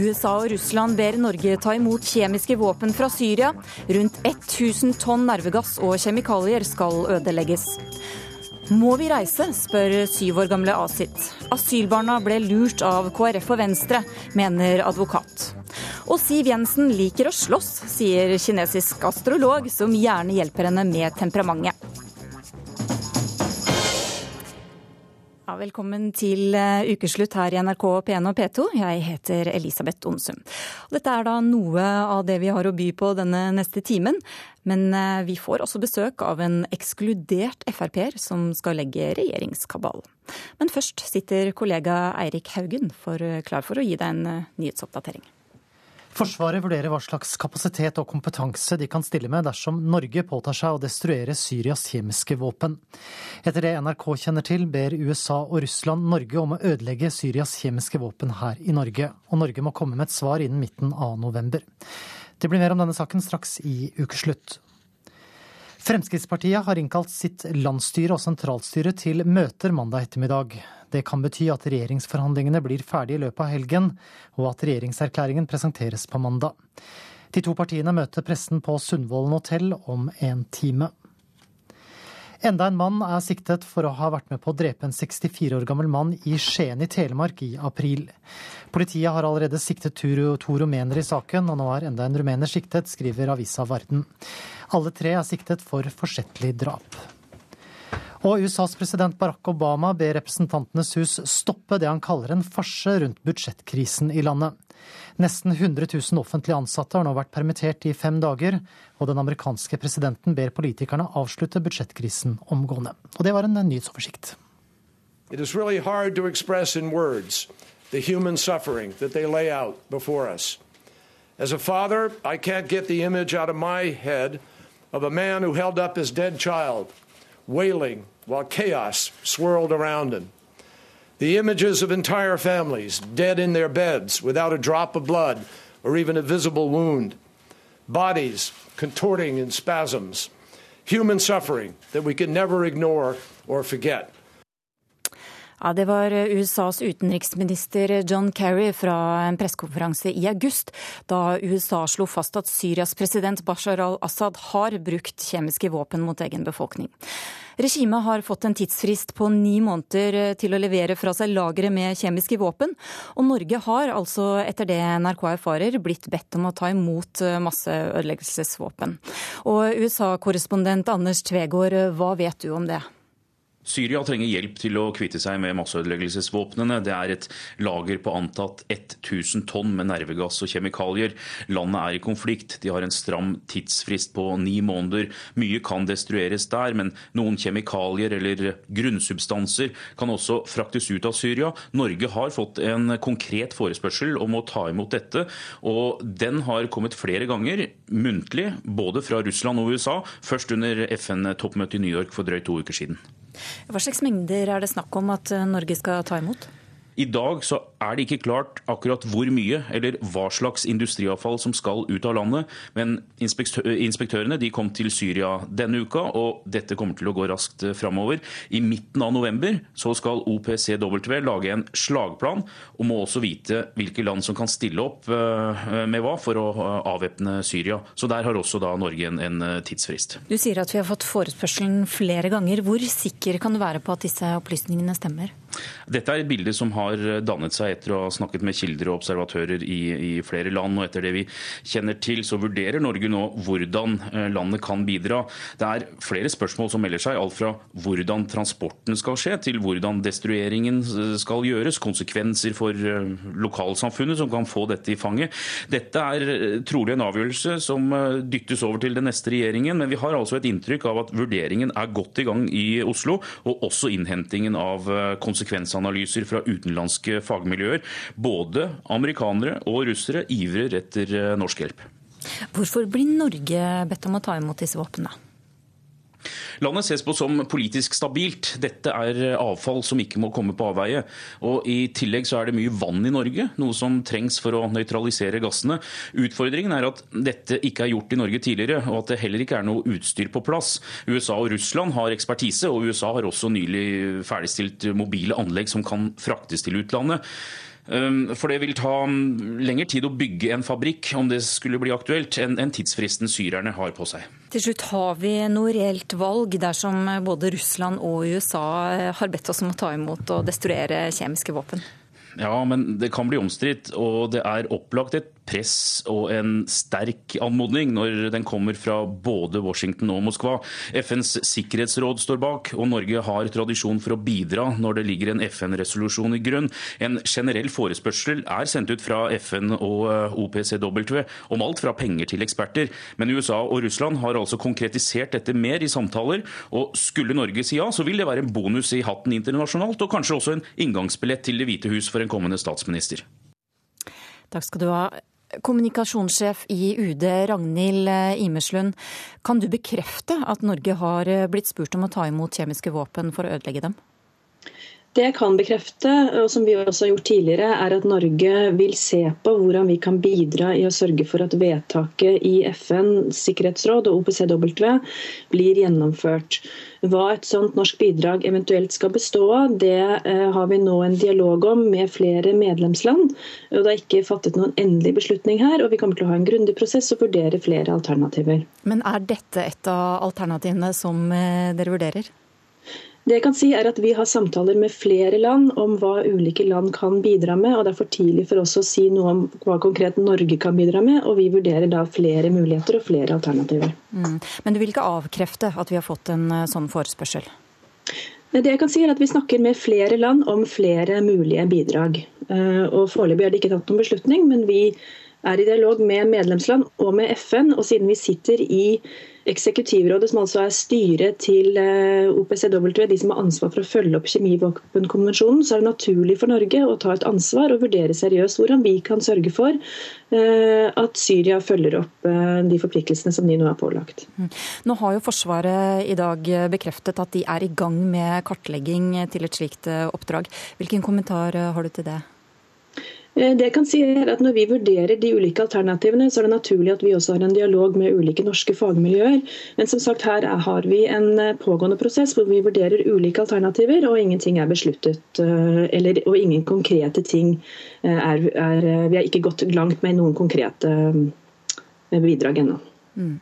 USA og Russland ber Norge ta imot kjemiske våpen fra Syria. Rundt 1000 tonn nervegass og kjemikalier skal ødelegges. Må vi reise, spør syv år gamle Asit. Asylbarna ble lurt av KrF og Venstre, mener advokat. Og Siv Jensen liker å slåss, sier kinesisk astrolog, som gjerne hjelper henne med temperamentet. Velkommen til eh, ukeslutt her i NRK P1 og P2. Jeg heter Elisabeth Onsum. Dette er da noe av det vi har å by på denne neste timen. Men eh, vi får også besøk av en ekskludert Frp-er som skal legge regjeringskabal. Men først sitter kollega Eirik Haugen for eh, klar for å gi deg en nyhetsoppdatering. Forsvaret vurderer hva slags kapasitet og kompetanse de kan stille med dersom Norge påtar seg å destruere Syrias kjemiske våpen. Etter det NRK kjenner til, ber USA og Russland Norge om å ødelegge Syrias kjemiske våpen her i Norge, og Norge må komme med et svar innen midten av november. Det blir mer om denne saken straks i ukeslutt. Fremskrittspartiet har innkalt sitt landsstyre og sentralstyre til møter mandag ettermiddag. Det kan bety at regjeringsforhandlingene blir ferdig i løpet av helgen, og at regjeringserklæringen presenteres på mandag. De to partiene møter pressen på Sundvolden hotell om en time. Enda en mann er siktet for å ha vært med på å drepe en 64 år gammel mann i Skien i Telemark i april. Politiet har allerede siktet to rumenere i saken, og nå er enda en rumener siktet, skriver avisa Varden. Alle tre er siktet for forsettlig drap. Og USAs president Barack Obama ber Representantenes hus stoppe det han kaller en farse rundt budsjettkrisen i landet. Nesten 100 000 offentlige ansatte har nå vært permittert i fem dager, og den amerikanske presidenten ber politikerne avslutte budsjettkrisen omgående. Og det var en nyhetsoversikt. It is really hard to express in words the human suffering that they lay out before us. As a father, I can't get the image out of my head of a man who held up his dead child, wailing while chaos swirled around him. The images of entire families dead in their beds without a drop of blood or even a visible wound. Bodies contorting in spasms. Human suffering that we can never ignore or forget. Ja, Det var USAs utenriksminister John Kerry fra en pressekonferanse i august, da USA slo fast at Syrias president Bashar al-Assad har brukt kjemiske våpen mot egen befolkning. Regimet har fått en tidsfrist på ni måneder eh, til å levere fra seg lagre med kjemiske våpen. Og Norge har altså, etter det NRK erfarer, blitt bedt om å ta imot eh, masseødeleggelsesvåpen. Og USA-korrespondent Anders Tvegård, hva vet du om det? Syria trenger hjelp til å kvitte seg med masseødeleggelsesvåpnene. Det er et lager på antatt 1000 tonn med nervegass og kjemikalier. Landet er i konflikt. De har en stram tidsfrist på ni måneder. Mye kan destrueres der, men noen kjemikalier eller grunnsubstanser kan også fraktes ut av Syria. Norge har fått en konkret forespørsel om å ta imot dette, og den har kommet flere ganger muntlig, både fra Russland og USA, først under FN-toppmøtet i New York for drøyt to uker siden. Hva slags mengder er det snakk om at eh, Norge skal ta imot? I dag så er det ikke klart akkurat hvor mye eller hva slags industriavfall som skal ut av landet. Men inspektørene de kom til Syria denne uka, og dette kommer til å gå raskt eh, framover. I midten av november så skal OPCW lage en slagplan, og må også vite hvilke land som kan stille opp eh, med hva for å avvæpne Syria. Så der har også da Norge en, en tidsfrist. Du sier at vi har fått forespørselen flere ganger. Hvor sikker kan du være på at disse opplysningene stemmer? Dette er et bilde som har dannet seg etter å ha snakket med kilder og observatører i, i, flere land. og Etter det vi kjenner til, så vurderer Norge nå hvordan eh, landet kan bidra. Det er flere spørsmål som melder seg, alt fra hvordan transporten skal skje, til hvordan destrueringen skal gjøres, konsekvenser for eh, lokalsamfunnet som kan få dette i fanget. Dette er eh, trolig en avgjørelse som dyttes over til den neste regjeringen, men vi har altså et inntrykk av at vurderingen er godt i gang i Oslo, og også innhentingen av konsekvensanalyser fra utenlandske fagmiljøer. Både amerikanere og russere ivrer etter eh, norsk hjelp. Hvorfor blir Norge bedt om å ta imot disse våpnene? Landet ses på som politisk stabilt. Dette er avfall som ikke må komme på avveie. Og I tillegg så er det mye vann i Norge, noe som trengs for å nøytralisere gassene. Utfordringen er at dette ikke er gjort i Norge tidligere, og at det heller ikke er noe utstyr på plass. USA og Russland har ekspertise, og USA har også nylig ferdigstilt mobile anlegg som kan fraktes til utlandet. Um, for det vil ta um, lengre tid å bygge en fabrikk om det skulle bli aktuelt, enn tidsfristen syrerne har på seg. Til slutt, har vi noe reelt valg dersom både Russland og USA eh, har bedt oss om å ta imot og destruere kjemiske våpen? Ja, men det kan bli omstridt, og det er opplagt et press og en sterk anmodning når den kommer fra både Washington og Moskva. FNs sikkerhetsråd står bak, og Norge har tradisjon for å bidra når det ligger en FN-resolusjon i grunn. En generell forespørsel er sendt ut fra FN og eh, OPCW om alt fra penger til eksperter. Men USA og Russland har altså konkretisert dette mer i samtaler, og skulle Norge si ja, så vil det være en bonus i hatten internasjonalt, og kanskje også en inngangsbillett til Det hvite hus for en kommende statsminister. Takk skal du ha. Kommunikasjonssjef i UD, Ragnhild Imeslund. Imerslund. Kan du bekrefte at Norge har eh, blitt spurt om å ta imot kjemiske våpen for å ødelegge dem? Det jeg kan bekrefte, og som vi også har gjort tidligere, er at Norge vil se på hvordan vi kan bidra i å sørge for at vedtaket i FN, sikkerhetsråd og OPCW blir gjennomført. Hva et sånt norsk bidrag eventuelt skal bestå av, det eh, har vi nå en dialog om med flere medlemsland. og Det er ikke fattet noen endelig beslutning her, og vi kommer til å ha en grundig prosess og vurdere flere alternativer. Men er dette et av alternativene som eh, dere vurderer? Det jeg kan si er at Vi har samtaler med flere land om hva ulike land kan bidra med. og Det er for tidlig for oss å si noe om hva konkret Norge kan bidra med. og Vi vurderer da flere muligheter og flere alternativer. Mm. Men du vil ikke avkrefte at vi har fått en eh, sånn forespørsel? Det jeg kan si er at Vi snakker med flere land om flere mulige bidrag. Eh, og Foreløpig er det ikke tatt noen beslutning, men vi er i dialog med medlemsland og med FN. og Siden vi sitter i Eksekutivrådet, som altså er styret til eh, OPCW, de som har ansvar for å følge opp kjemivåpenkonvensjonen, så er det naturlig for Norge å ta et ansvar og vurdere seriøst hvordan vi kan sørge for eh, at Syria følger opp eh, de forpliktelsene som de nå er pålagt. Mm. Nå har jo Forsvaret i dag bekreftet at de er i gang med kartlegging til et slikt oppdrag. Hvilken kommentar har du til det? Eh, det jeg kan si er at Når vi vurderer de ulike alternativene, så er det naturlig at vi også har en dialog med ulike norske fagmiljøer. Men som sagt, her har vi en eh, pågående prosess hvor vi vurderer ulike alternativer, og ingenting er besluttet. Eh, eller, og ingen konkrete ting er, er, Vi har ikke gått langt med noen konkrete bidrag ennå. Mm.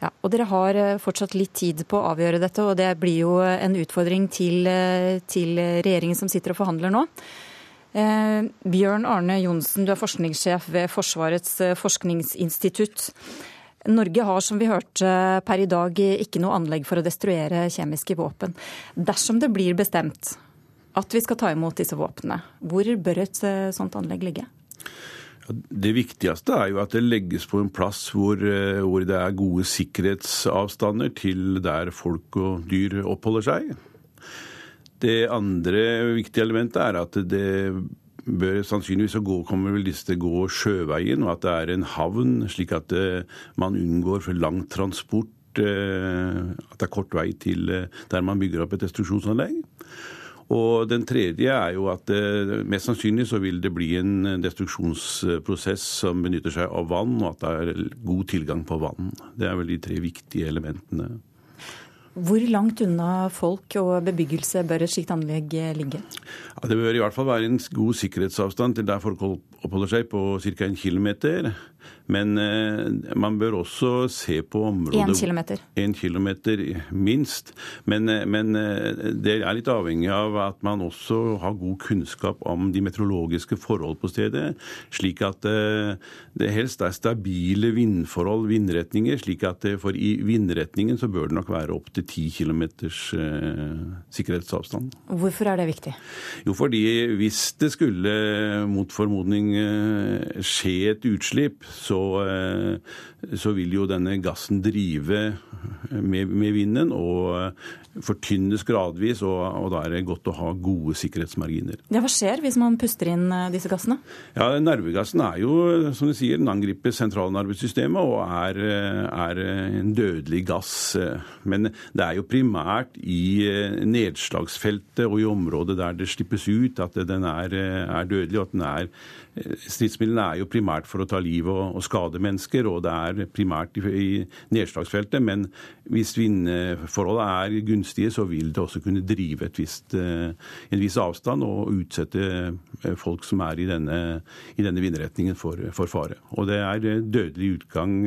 Ja, og Dere har fortsatt litt tid på å avgjøre dette, og det blir jo en utfordring til, til regjeringen som sitter og forhandler nå. Eh, Bjørn Arne Johnsen, du er forskningssjef ved Forsvarets eh, forskningsinstitutt. Norge har, som vi hørte per i dag, ikke noe anlegg for å destruere kjemiske våpen. Dersom det blir bestemt at vi skal ta imot disse våpnene, hvor bør et eh, sånt anlegg ligge? Det viktigste er jo at det legges på en plass hvor, hvor det er gode sikkerhetsavstander til der folk og dyr oppholder seg. Det andre viktige elementet er at det bør sannsynligvis gå, kommer vel disse til å gå sjøveien, og at det er en havn, slik at eh, man unngår for lang transport. Eh, at det er kort vei til eh, der man bygger opp et destruksjonsanlegg. Og den tredje er jo at mest sannsynlig så vil det bli en destruksjonsprosess som benytter seg av vann, og at det er god tilgang på vann. Det er vel de tre viktige elementene. Hvor langt unna folk og bebyggelse bør et slikt anlegg ligge? Ja, det bør i hvert fall være en god sikkerhetsavstand til der folk oppholder seg, på ca. en kilometer. Men eh, man bør også se på området Én kilometer? En kilometer minst. Men, eh, men, eh, det er litt avhengig av at man også har god kunnskap om de meteorologiske forhold på stedet. Slik at det helst er stabile vindforhold, vindretninger. Slik at for i vindretningen så bør det nok være opptil ti kilometers sikkerhetsavstand. Hvorfor er det viktig? Jo, fordi hvis det skulle mot formodning skje et utslipp, så, eh, så vil jo denne gassen drive med, med vinden og eh, fortynnes gradvis, og, og, da er det godt å ha gode sikkerhetsmarginer. Ja, hva skjer hvis man puster inn eh, disse gassene? Ja, Nervegassen er jo, som du sier, den angriper sentralnervesystemet og er, er, en dødelig gass. Men det er jo primært i nedslagsfeltet og i området der det slippes ut at den er, er dødelig, og at den er stridsmidlene er jo primært for å ta liv og, og skade mennesker, og det er primært i, i nedslagsfeltet. Men hvis vindforholdet er gunstige, så vil det også kunne drive visst, en viss avstand og utsette folk som er i denne, i denne vindretningen for, for, fare. Og det er dødelig utgang,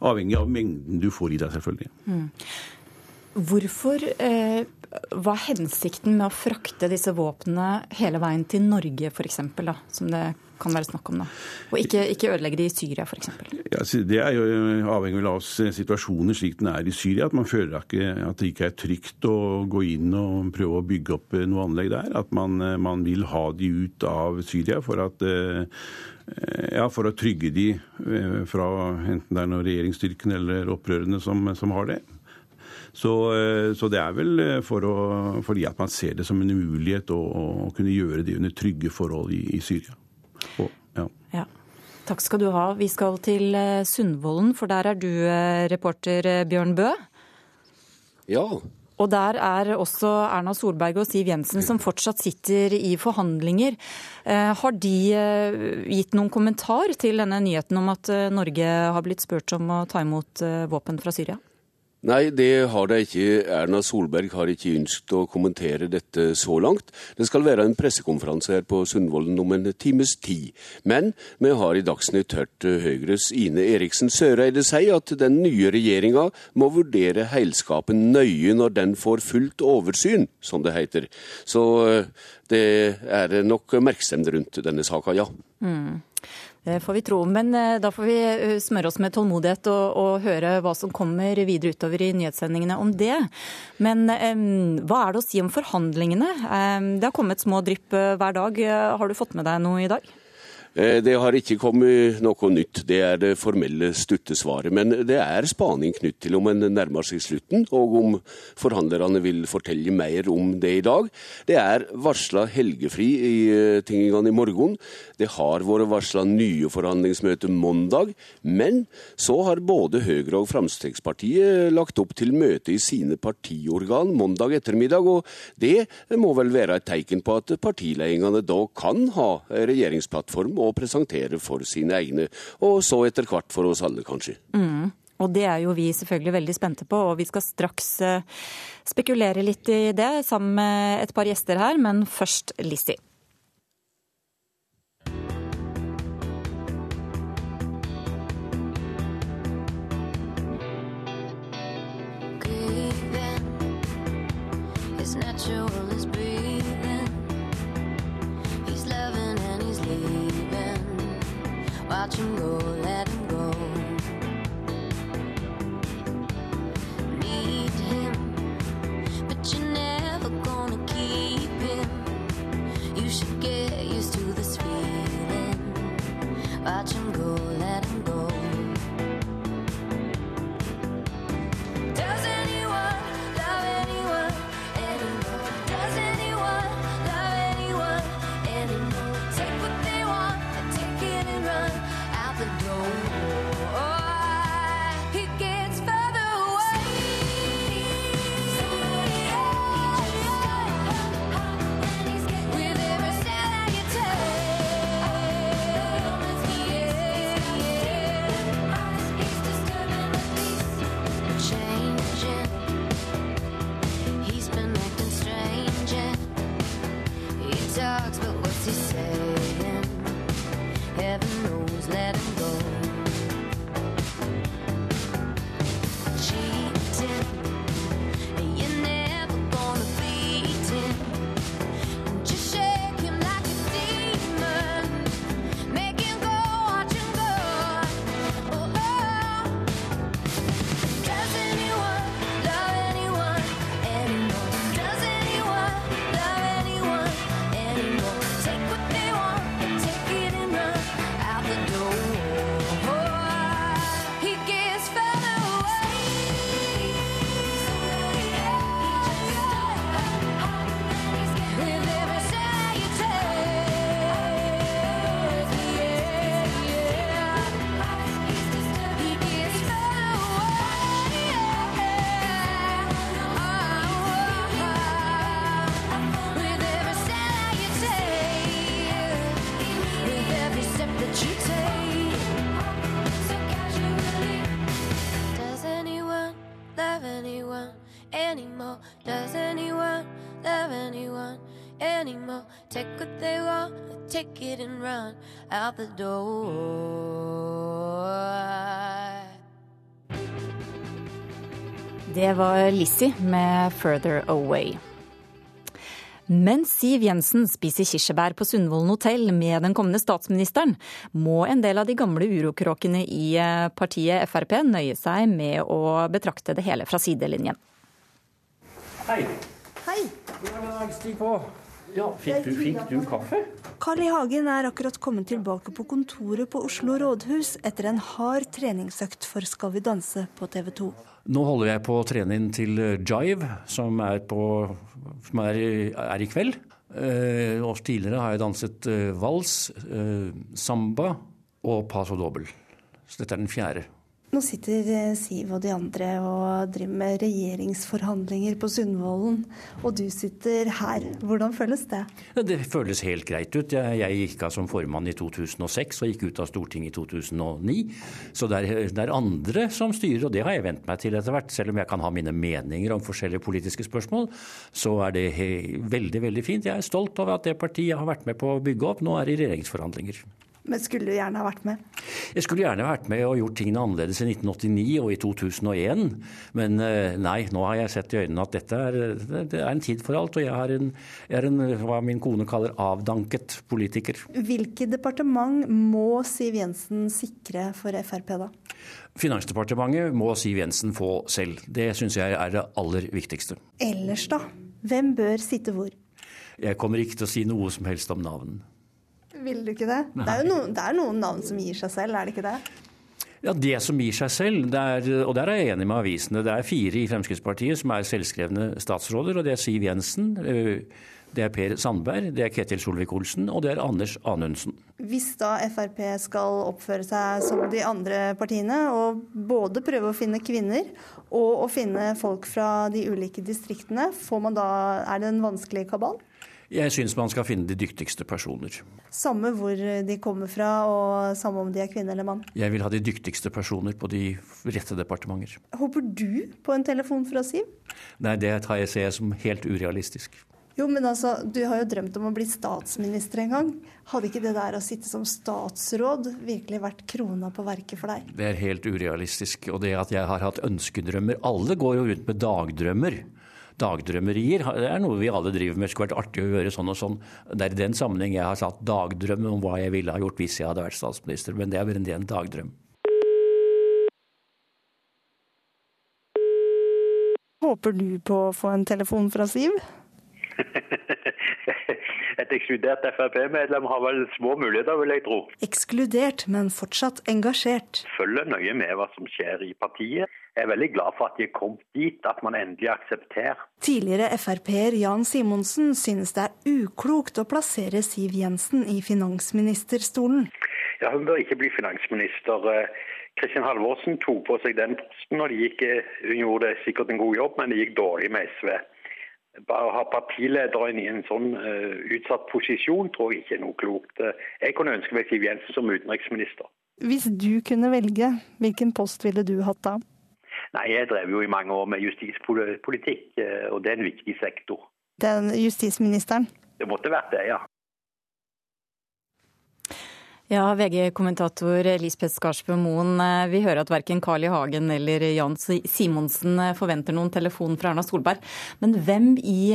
avhengig av mengden du får i deg, selvfølgelig. Mm. Hvorfor eh, var hensikten med å frakte disse våpnene hele veien til Norge, f.eks., som det kan være snakk om da? Og ikke, ikke ødelegge de i Syria, f.eks.? Ja, det er jo avhengig av situasjonen slik den er i Syria. At man føler at det ikke er trygt å gå inn og prøve å bygge opp noe anlegg der. At man, man vil ha de ut av Syria for at eh, ja, for å trygge de eh, fra enten det er noen regjeringsstyrken eller opprørerne som, som har det. Så, eh, så, det er vel eh, for å, fordi at man ser det som en mulighet å, å kunne gjøre det under trygge forhold i, i Syria. Og, ja. ja. Takk skal du ha. Vi skal til eh, Sundvolden, for der er du reporter Bjørn Bø. Ja. Og der er også Erna Solberg og Siv Jensen, som fortsatt sitter i forhandlinger. Har de gitt noen kommentar til denne nyheten om at Norge har blitt spurt om å ta imot våpen fra Syria? Nei, det har de ikke. Erna Solberg har ikke ønsket å kommentere dette så langt. Det skal være en pressekonferanse her på Sundvolden om en times tid. Men vi har i Dagsnytt hørt Høyres Ine Eriksen Søreide si at den nye regjeringa må vurdere heilskapen nøye når den får fullt oversyn, som det heter. Så eh, det er nok merksemd rundt denne saka, ja. Mm. Det får vi tro. Men eh, da får vi eh, smøre oss med tålmodighet og, og høre hva som kommer videre utover i nyhetssendingene om det. Men um, hva er det å si om forhandlingene? Um, det har kommet små drypp hver dag. Har du fått med deg noe i dag? Eh, det har ikke kommet noe nytt, det er det formelle stuttesvaret. Men det er spaning knytt til om en nærmer seg slutten, og om forhandlerne vil fortelle mer om det i dag. Det er varsla helgefri i tingingene tingene i morgen. Det har vært varsla nye forhandlingsmøter mandag. Men så har både Høyre og Fremskrittspartiet lagt opp til møte i sine partiorgan mandag ettermiddag, og det må vel være et tegn på at partiledelsene da kan ha regjeringsplattform å presentere for sine egne, og så etter hvert for oss alle, kanskje. Mm. Og det er jo vi selvfølgelig veldig spente på, og vi skal straks uh, spekulere litt i det sammen med et par gjester her, men først Lissi. natural as breathing. Watch him go, let anymore? Take what they want, take it and run out the door. Det var Lizzie med 'Further Away'. Mens Siv Jensen spiser kirsebær på Sundvolden hotell med den kommende statsministeren, må en del av de gamle urokråkene i eh, partiet Frp nøye seg med å betrakte det hele fra sidelinjen. Hei. Hei. Ja, stig på. Ja, fikk du, fikk du kaffe? Carl I. Hagen er akkurat kommet tilbake på kontoret på Oslo rådhus etter en hard treningsøkt for Skal vi danse på TV 2. Nå holder jeg på å trene inn til jive, som er, på, som er, er i kveld. Eh, og tidligere har jeg danset eh, vals, eh, samba og paso dobbel. Så dette er den fjerde. Nå sitter eh, Siv og de andre og driver med regjeringsforhandlinger på Sundvolden, og du sitter her. Hvordan føles det? Det føles helt greit ut. Jeg, gikk av som formann i 2006 og gikk ut av Stortinget i 2009. Så det er andre som styrer, og det har jeg vent meg til etter hvert. Selv om jeg kan ha mine meninger om forskjellige politiske spørsmål, så er det veldig, veldig fint. Jeg er stolt over at det partiet jeg har vært med på å bygge opp, nå er i regjeringsforhandlinger. Men skulle du gjerne ha vært med? Jeg skulle gjerne vært med og gjort tingene annerledes i 1989 og i 2001. Men eh, nei, nå har jeg sett i øynene at dette er, det er en tid for alt. Og jeg er en, jeg er en hva min kone kaller avdanket politiker. Hvilket departement må Siv Jensen sikre for Frp, da? Finansdepartementet må Siv Jensen få selv. Det syns jeg er det aller viktigste. Ellers, da? Hvem bør sitte hvor? Jeg kommer ikke til å si noe som helst om navn. Vil du ikke det? Det er noen, det er noen navn som gir seg selv, er det ikke det? Ja, Det som gir seg selv, er, og der er jeg enig med avisene, det er fire i Fremskrittspartiet som er selvskrevne statsråder. og Det er Siv Jensen, det er Per Sandberg, det er Ketil Solvik-Olsen og det er Anders Anundsen. Hvis da Frp skal oppføre seg som de andre partiene, og både prøve å finne kvinner og å finne folk fra de ulike distriktene, får man da, er det en vanskelig kabal? Jeg syns man skal finne de dyktigste personer. Samme hvor de kommer fra, og samme om de er kvinne eller mann? Jeg vil ha de dyktigste personer på de rette departementer. Håper du på en telefon fra Siv? Nei, det tar jeg ser som helt urealistisk. Jo, men altså, Du har jo drømt om å bli statsminister en gang. Hadde ikke det der å sitte som statsråd virkelig vært krona på verket for deg? Det er helt urealistisk. Og det at jeg har hatt ønskedrømmer Alle går jo rundt med dagdrømmer dagdrømmerier. Det er noe vi alle driver med. Det skulle vært artig å gjøre sånn og sånn. Det er i den sammenheng jeg har satt dagdrøm om hva jeg ville ha gjort hvis jeg hadde vært statsminister. Men det er bare en dagdrøm. Håper du på å få en telefon fra Siv? Et ekskludert Frp-medlem har vel små muligheter, vil jeg tro. Ekskludert, men fortsatt engasjert. Følger nøye med hva som skjer i partiet. Jeg er veldig glad for at de er kommet dit, at man endelig aksepterer. Tidligere Frp-er Jan Simonsen synes det er uklokt å plassere Siv Jensen i finansministerstolen. Ja, Hun bør ikke bli finansminister. Kristin Halvorsen tok på seg den posten, og de gikk, hun gjorde sikkert en god jobb, men det gikk dårlig med SV. Bare å ha partilederen i en sånn uh, utsatt posisjon tror jeg ikke er noe klokt. Jeg kunne ønske meg Siv Jensen som utenriksminister. Hvis du kunne velge, hvilken post ville du hatt da? Nei, Jeg drev jo i mange år med justispolitikk, og det er en viktig sektor. Den justisministeren? Det måtte vært det, ja. Ja, VG-kommentator Lisbeth Skarsbø Moen. Vi hører at verken Carl I. Hagen eller Jan Simonsen forventer noen telefon fra Erna Solberg. Men hvem i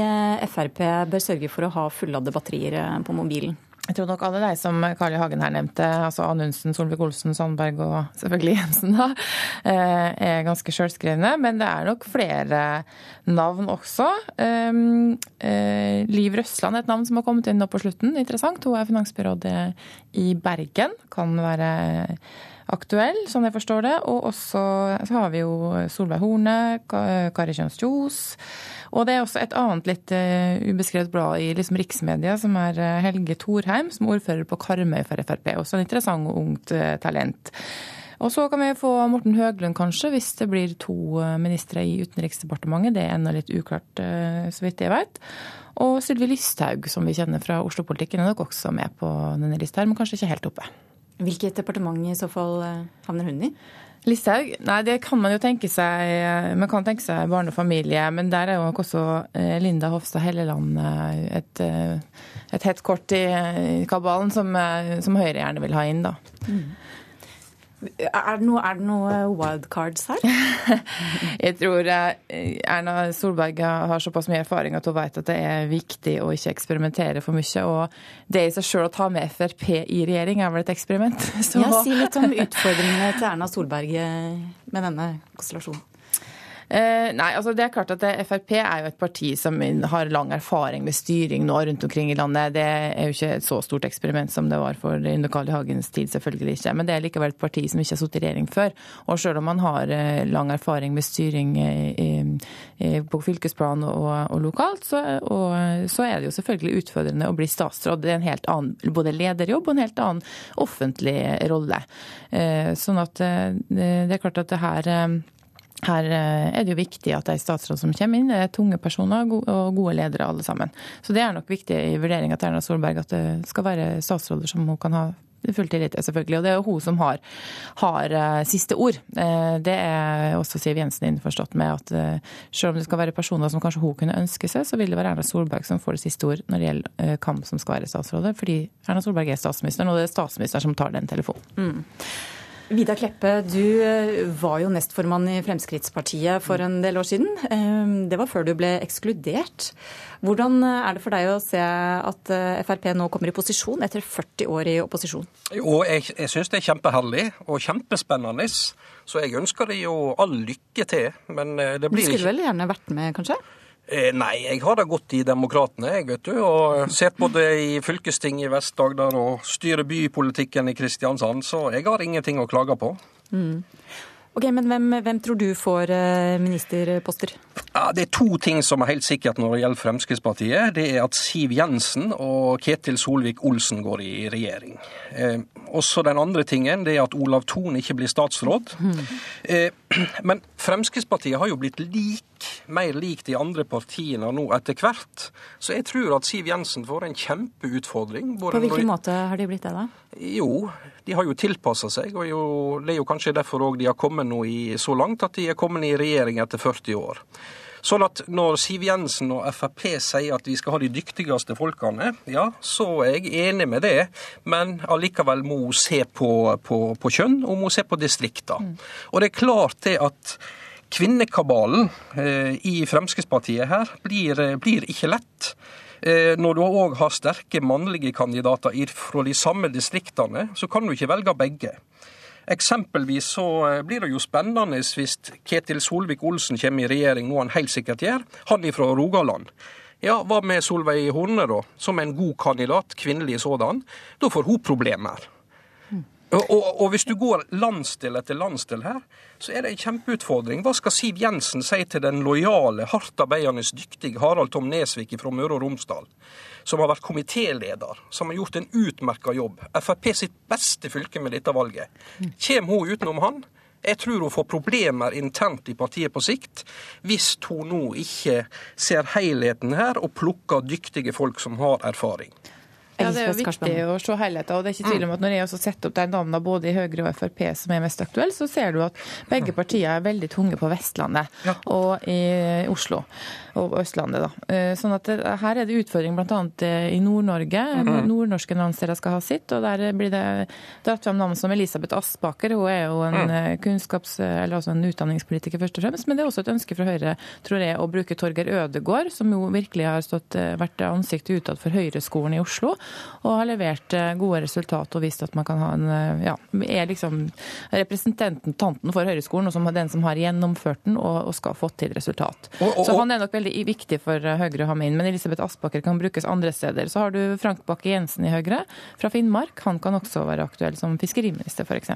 Frp bør sørge for å ha fulladde batterier på mobilen? Jeg tror nok alle de som Carl I. Hagen her nevnte, altså Anundsen, Solvik-Olsen, Sandberg og selvfølgelig Jensen, da, er ganske sjølskrevne. Men det er nok flere navn også. Liv Røsland er et navn som har kommet inn nå på slutten. Interessant. Hun er finansbyrådet i Bergen. Kan være aktuell, sånn jeg forstår det. Og også så har vi jo Solveig Horne, Kari Kjøns Kjos. Og det er også et annet litt uh, ubeskrevet blad i liksom riksmedia, som er uh, Helge Thorheim, som er ordfører på Karmøy for Frp. Også en interessant og ungt uh, talent. Og så kan vi få Morten Høglund, kanskje, hvis det blir to ministre i Utenriksdepartementet. Det er ennå litt uklart, så vidt jeg vet. Og Sylvi Listhaug, som vi kjenner fra Oslo-politikken, er nok også med på denne lista her, men kanskje ikke helt oppe. Hvilket departement i så fall havner hun i? Listhaug? Nei, det kan man jo tenke seg. Man kan tenke seg barne og familie, men der er jo også eh, Linda Hofstad Helleland eh, et, eh, et hett kort i kabalen som, som, Høyre gjerne vil ha inn, da. Mm. Er det, noe, er noe wildcards her? jeg tror Erna Solberg har såpass mye erfaring at hun vet at det er viktig å ikke eksperimentere for mye. Og det i seg sjøl å ta med Frp i regjering er vel et eksperiment. Så... Ja, Si litt om utfordringene til Erna Solberg med denne konstellasjonen. Eh, nei, altså det er klart at Frp er jo et parti som har lang erfaring med styring nå rundt omkring i landet. Det er jo ikke et så stort eksperiment som det var for under Carl. Hagens tid, selvfølgelig ikke. Men det er likevel et parti som ikke har sittet i regjering før. Og selv om man har eh, lang erfaring med styring i, i, på fylkesplan og, og lokalt, så, og, så, er det jo selvfølgelig utfordrende å bli statsråd. Det er en helt annen både lederjobb og en helt annen offentlig rolle. Eh, sånn at det er klart at det her her eh, er det jo viktig at de statsråd som kommer inn, er tunge personer og gode ledere alle sammen. Så det er nok viktig i vurderinga til Erna Solberg at det skal være statsråder som hun kan ha full tillit til, selvfølgelig. Og det er jo hun som har, har uh, siste ord. Det er også Siv Jensen innforstått med at selv om det skal være personer som kanskje hun kunne ønske seg, så vil det være Erna Solberg som får det siste ord når det gjelder hvem som skal være statsrådet. Fordi Erna Solberg er statsministeren, og det er statsministeren som tar den telefonen. Mm. Vidar Kleppe, du eh, var jo nestformann i Fremskrittspartiet for en del år siden. Eh, det var før du ble ekskludert. Hvordan er det for deg å se at eh, Frp nå kommer i posisjon etter 40 år i opposisjon? Jo, jeg, jeg syns det er kjempeherlig og kjempespennende. Så jeg ønsker dem jo all lykke til. Men det blir ikke Du skulle vel gjerne vært med, kanskje? Eh, nei, jeg har det godt i Demokratene, jeg, vet du. Og sett både i fylkestinget i Vest-Agder og styrer bypolitikken i Kristiansand, så jeg har ingenting å klage på. Mm. Ok, Men hvem, hvem, tror du får eh, ministerposter? Ja, det er to ting som er helt sikkert når det gjelder Fremskrittspartiet. Det er at Siv Jensen og Ketil Solvik-Olsen går i regjering. Eh, også den andre tingen det er at Olav Thon ikke blir statsråd. Mm. Eh, men Fremskrittspartiet har jo blitt lik, mer lik de andre partiene nå etter hvert. Så jeg tror at Siv Jensen får en kjempeutfordring. På hvilken måte har de blitt det, da? Jo, de har jo tilpassa seg. og jo, Det er jo kanskje derfor òg de har kommet nå i, så langt at de er kommet i regjering etter 40 år. Sånn at når Siv Jensen og Frp sier at vi skal ha de dyktigste folkene, ja, så er jeg enig med det. Men allikevel må hun se på, på, på kjønn, og må se på distrikter. Mm. Og det er klart det at kvinnekabalen eh, i Fremskrittspartiet her blir, blir ikke lett. Eh, når du òg har sterke mannlige kandidater fra de samme distriktene, så kan du ikke velge begge. Eksempelvis så eh, blir det jo spennende hvis Ketil Solvik-Olsen kommer i regjering, noe han helt sikkert gjør. Han er fra Rogaland. Ja, hva med Solveig Horne, da? Som en god kandidat, kvinnelig sådan. Da får hun problemer. Og, og, og, hvis du går landsdel etter landsdel her, så er det en kjempeutfordring. Hva skal Siv Jensen si til den lojale, hardtarbeidende, dyktige Harald Tom Nesvik fra Møre og Romsdal, som har vært komitéleder, som har gjort en utmerka jobb, Frp sitt beste fylke med dette valget. Kjem hun utenom han? Jeg tror hun får problemer internt i partiet på sikt, hvis hun nå ikke ser helheten her og plukker dyktige folk som har erfaring. Ja, Det er jo viktig å se helheten. og det er ikke tvil om at Når jeg også setter opp de navnene både i Høyre og Frp som er mest aktuelle, så ser du at begge partier er veldig tunge på Vestlandet ja. og i Oslo og Østlandet. da. Eh, sånn at det, Her er det utfordring bl.a. Eh, i Nord-Norge. -hmm. Nordnorske landsdeler skal ha sitt. og Der blir det dratt fram navn som Elisabeth Aspaker. Hun er jo en mm. kunnskaps, eller altså en utdanningspolitiker først og fremst. Men det er også et ønske fra Høyre tror jeg, å bruke Torgeir Ødegård, som jo virkelig har stått, vært ansiktet utad for Høyreskolen i Oslo og har levert eh, gode resultater og vist at man kan ha en eh, ja, er liksom representanten for Høyreskolen, og som den som har gjennomført den og, og skal ha fått til resultat. Og, og, Så han er nok veldig viktig for eh, Høyre å ha med inn. Men Elisabeth Aspaker kan brukes andre steder. Så har du Frank Bakke-Jensen i Høyre fra Finnmark. Han kan også være aktuell som fiskeriminister, f.eks.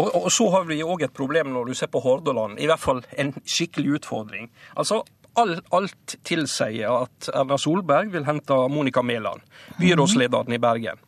Og, og så har vi òg et problem når du ser på Hordaland, i hvert fall en skikkelig utfordring. Altså, Alt, alt tilsier at Erna Solberg vil hente Monica Mæland, byrådslederen i Bergen.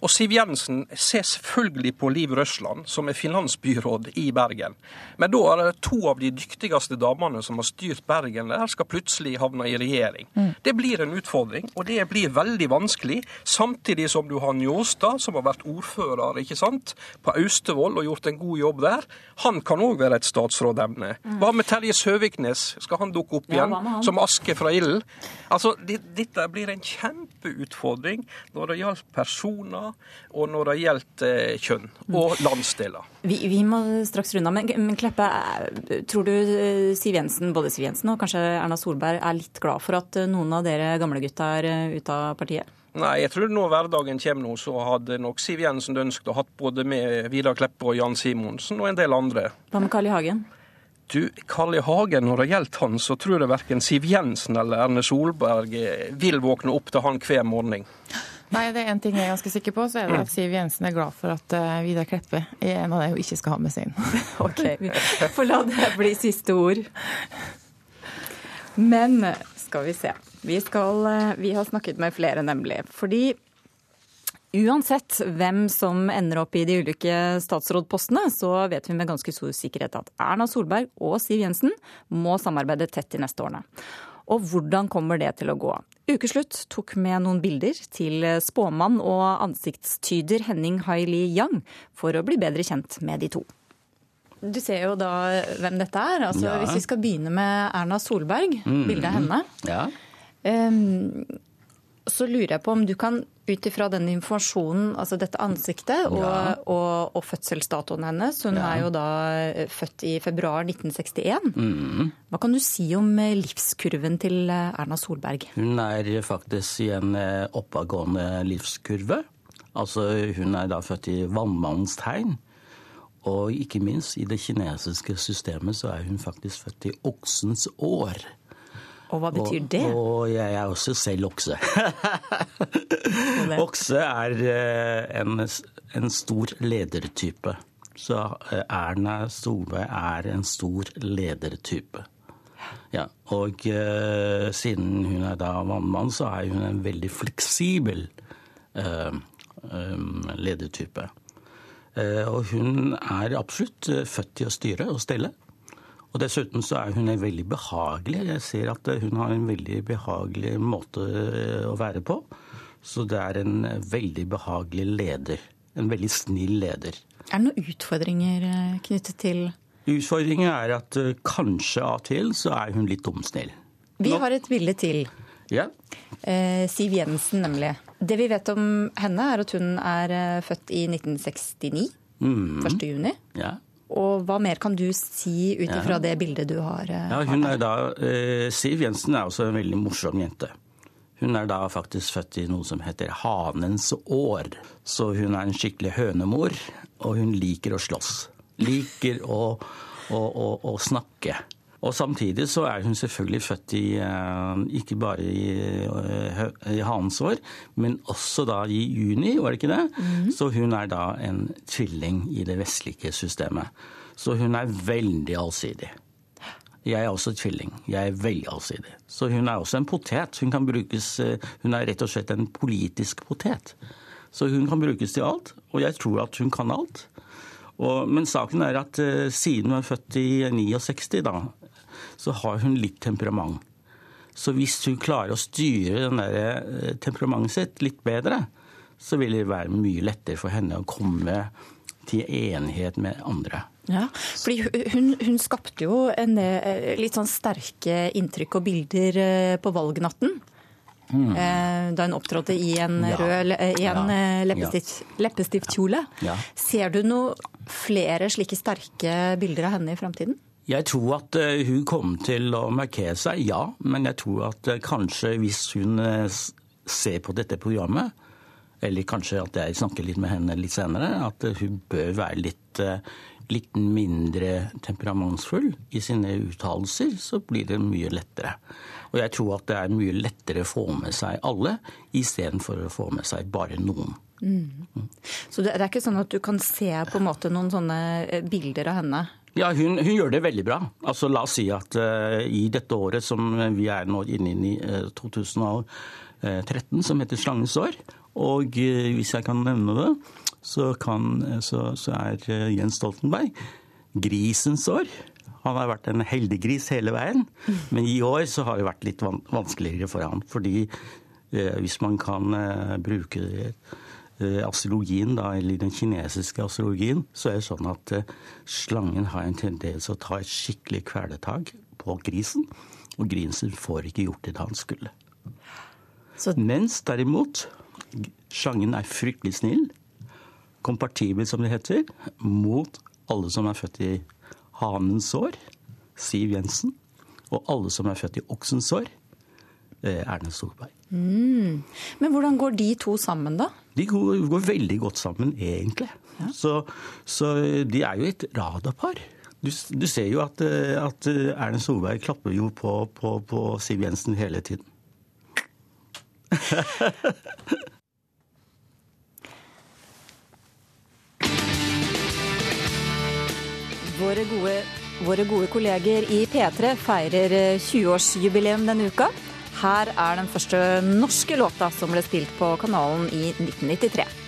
Og Siv Jensen ser selvfølgelig på Liv Røsland, som er finansbyråd i Bergen. Men da er det to av de dyktigste damene som har styrt Bergen der, skal plutselig havne i regjering. Mm. Det blir en utfordring, og det blir veldig vanskelig. Samtidig som du har Njåstad, som har vært ordfører ikke sant, på Austevoll og gjort en god jobb der. Han kan òg være et statsrådemne. Mm. Hva med Terje Søviknes? Skal han dukke opp igjen ja, som aske fra ilden? Altså, dette blir en kjempeutfordring når det gjelder personer, og når det gjelder eh, kjønn og landsdeler. Vi, vi, må straks runde av, men, men Kleppe, eh, tror du eh, Siv Jensen, både Siv Jensen og kanskje Erna Solberg er litt glad for at noen av dere gamle gutta er ute av partiet? Nei, jeg tror når hverdagen kommer nå, så hadde nok Siv Jensen ønsket å hatt både med Vidar Kleppe og Jan Simonsen og en del andre. Hva med Carl I. Hagen? Du, Carl I. Hagen, når det gjelder han, så tror jeg verken Siv Jensen eller Erne Solberg vil våkne opp til han hver morgen. Nei, det er en ting jeg er ganske sikker på, så er det at Siv Jensen er glad for at uh, Vidar Kleppe er en av dem hun ikke skal ha med seg inn. ok, For la det bli siste ord. Men skal vi se. Vi, skal, uh, vi har snakket med flere, nemlig. Fordi Uansett hvem som ender opp i de ulike statsrådpostene, så vet vi med ganske stor sikkerhet at Erna Solberg og Siv Jensen må samarbeide tett de neste årene. Og hvordan kommer det til å gå? Ukeslutt tok med noen bilder til spåmann og ansiktstyder Henning Haili Yang for å bli bedre kjent med de to. Du ser jo da hvem dette er. Altså, ja. Hvis vi skal begynne med Erna Solberg, mm. bildet av henne. Ja. Um, så lurer jeg på om du kan ut ifra den informasjonen, altså dette ansiktet og, ja. og, og fødselsdatoen hennes Hun ja. er jo da eh, født i februar 1961. Mm. Hva kan du si om eh, livskurven til eh, Erna Solberg? Hun er faktisk i en oppadgående livskurve. Altså, hun er da født i vannmannens tegn. Og ikke minst i det kinesiske systemet så er hun faktisk født i oksens år. Og hva betyr det? Og, og jeg er også selv okse. okse er eh, en, en, stor ledertype. Så eh, Erna Solberg er en stor ledertype. Ja, og uh, siden hun er da vannmann, så er hun en veldig fleksibel uh, um, ledertype. Uh, og hun er absolutt født til å styre og stelle. Og Dessuten så er hun veldig behagelig. Jeg ser at hun har en veldig behagelig måte eh, å være på. Så det er en veldig behagelig leder. En veldig snill leder. Er det noen utfordringer eh, knyttet til Utfordringen er at eh, kanskje av og til så er hun litt dumsnill. Vi har et bilde til. Ja. Siv Jensen, nemlig. Det vi vet om henne, er at hun er født i 1969. Mm. 1. juni. Ja. Og hva mer kan du si ut ifra ja. det bildet du har? Eh, ja, hun er da, eh, Siv Jensen er også en veldig morsom jente. Hun er da faktisk født i noe som heter hanens år. Så hun er en skikkelig hønemor, og hun liker å slåss. Liker å, å, å, å snakke. Og samtidig så er hun selvfølgelig født i eh, ikke bare i, eh, i hanens år, men også da i juni, var det ikke det? Mm. Så hun er da en tvilling i det vestlige systemet. Så hun er veldig allsidig. Jeg er også tvilling. Jeg er veldig allsidig. Så hun er også en potet. Hun kan brukes eh, Hun er rett og slett en politisk potet. Så hun kan brukes til alt, og jeg tror at hun kan alt. Og, men saken er at siden hun er født i 69, da, så har hun litt temperament. Så hvis hun klarer å styre den der eh, temperamentet sitt litt bedre, så vil det være mye lettere for henne å komme til enighet med andre. Ja, fordi hun, hun skapte jo en eh, litt sånn sterke inntrykk og bilder eh, på valgnatten. Mm. Da hun opptrådte i en ja. rød i en ja. leppestift, leppestiftkjole. Ja. Ser du noe flere slike sterke bilder av henne i framtiden? Jeg tror at eh, hun kommer til å markere seg, ja. Men jeg tror at eh, kanskje hvis hun eh, ser på dette programmet, eller kanskje at jeg snakker litt med henne litt senere, at hun bør være litt, litt mindre temperamentsfull i sine uttalelser, så blir det mye lettere. Og jeg tror at det er mye lettere å få med seg alle, istedenfor å få med seg bare noen. Mm. Så det er ikke sånn at du kan se på en måte noen sånne bilder av henne Ja, hun, hun, gjør det veldig bra. Altså, la oss si at uh, i dette året som vi er nå inne i, uh, 2013, som heter Slangens år, og uh, hvis jeg kan nevne det, så, kan, så, så er Jens Stoltenberg grisens år. Han har vært en heldig gris hele veien, men i år så har det vært litt vanskeligere for han. Fordi hvis man kan bruke det Eh, astrologien, da, eller den kinesiske astrologien, så er det sånn at eh, slangen har en tendens å ta et skikkelig kvelertak på grisen. Og grisen får ikke gjort det han skulle. Så... Mens derimot slangen er fryktelig snill, kompartibel som det heter, mot alle som er født i hanens år, Siv Jensen, og alle som er født i oksens år, eh, Erne Solberg. Mm. Men hvordan går de to sammen, da? De går, går veldig godt sammen, egentlig. Ja. Så, så, de er jo et radarpar. Du, du, ser jo at, at Erna Solberg klapper jo på, på, på Siv Jensen hele tiden. våre, gode, våre gode kolleger i P3 feirer 20-årsjubileum denne uka. Her er den første norske låta som ble spilt på kanalen i 1993.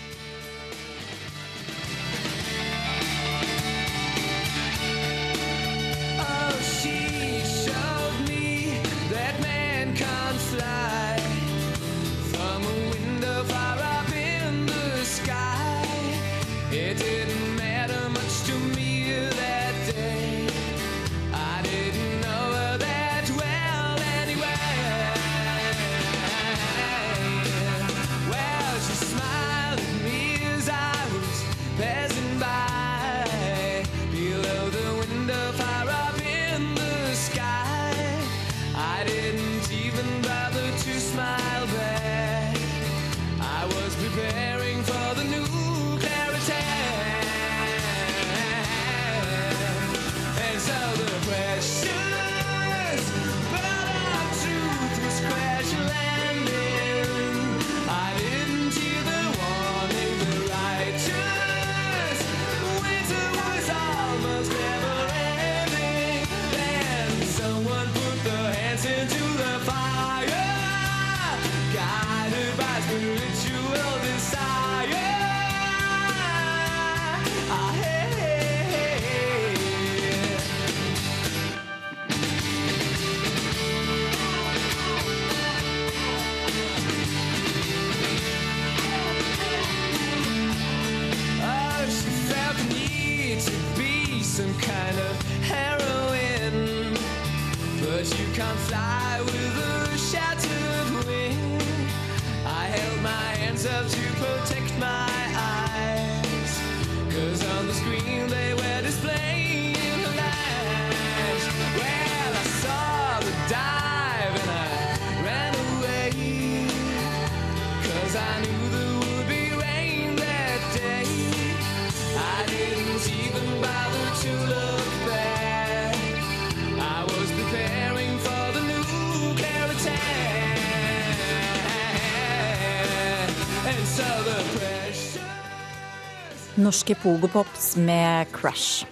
Norske Pogopops med 'Crash'.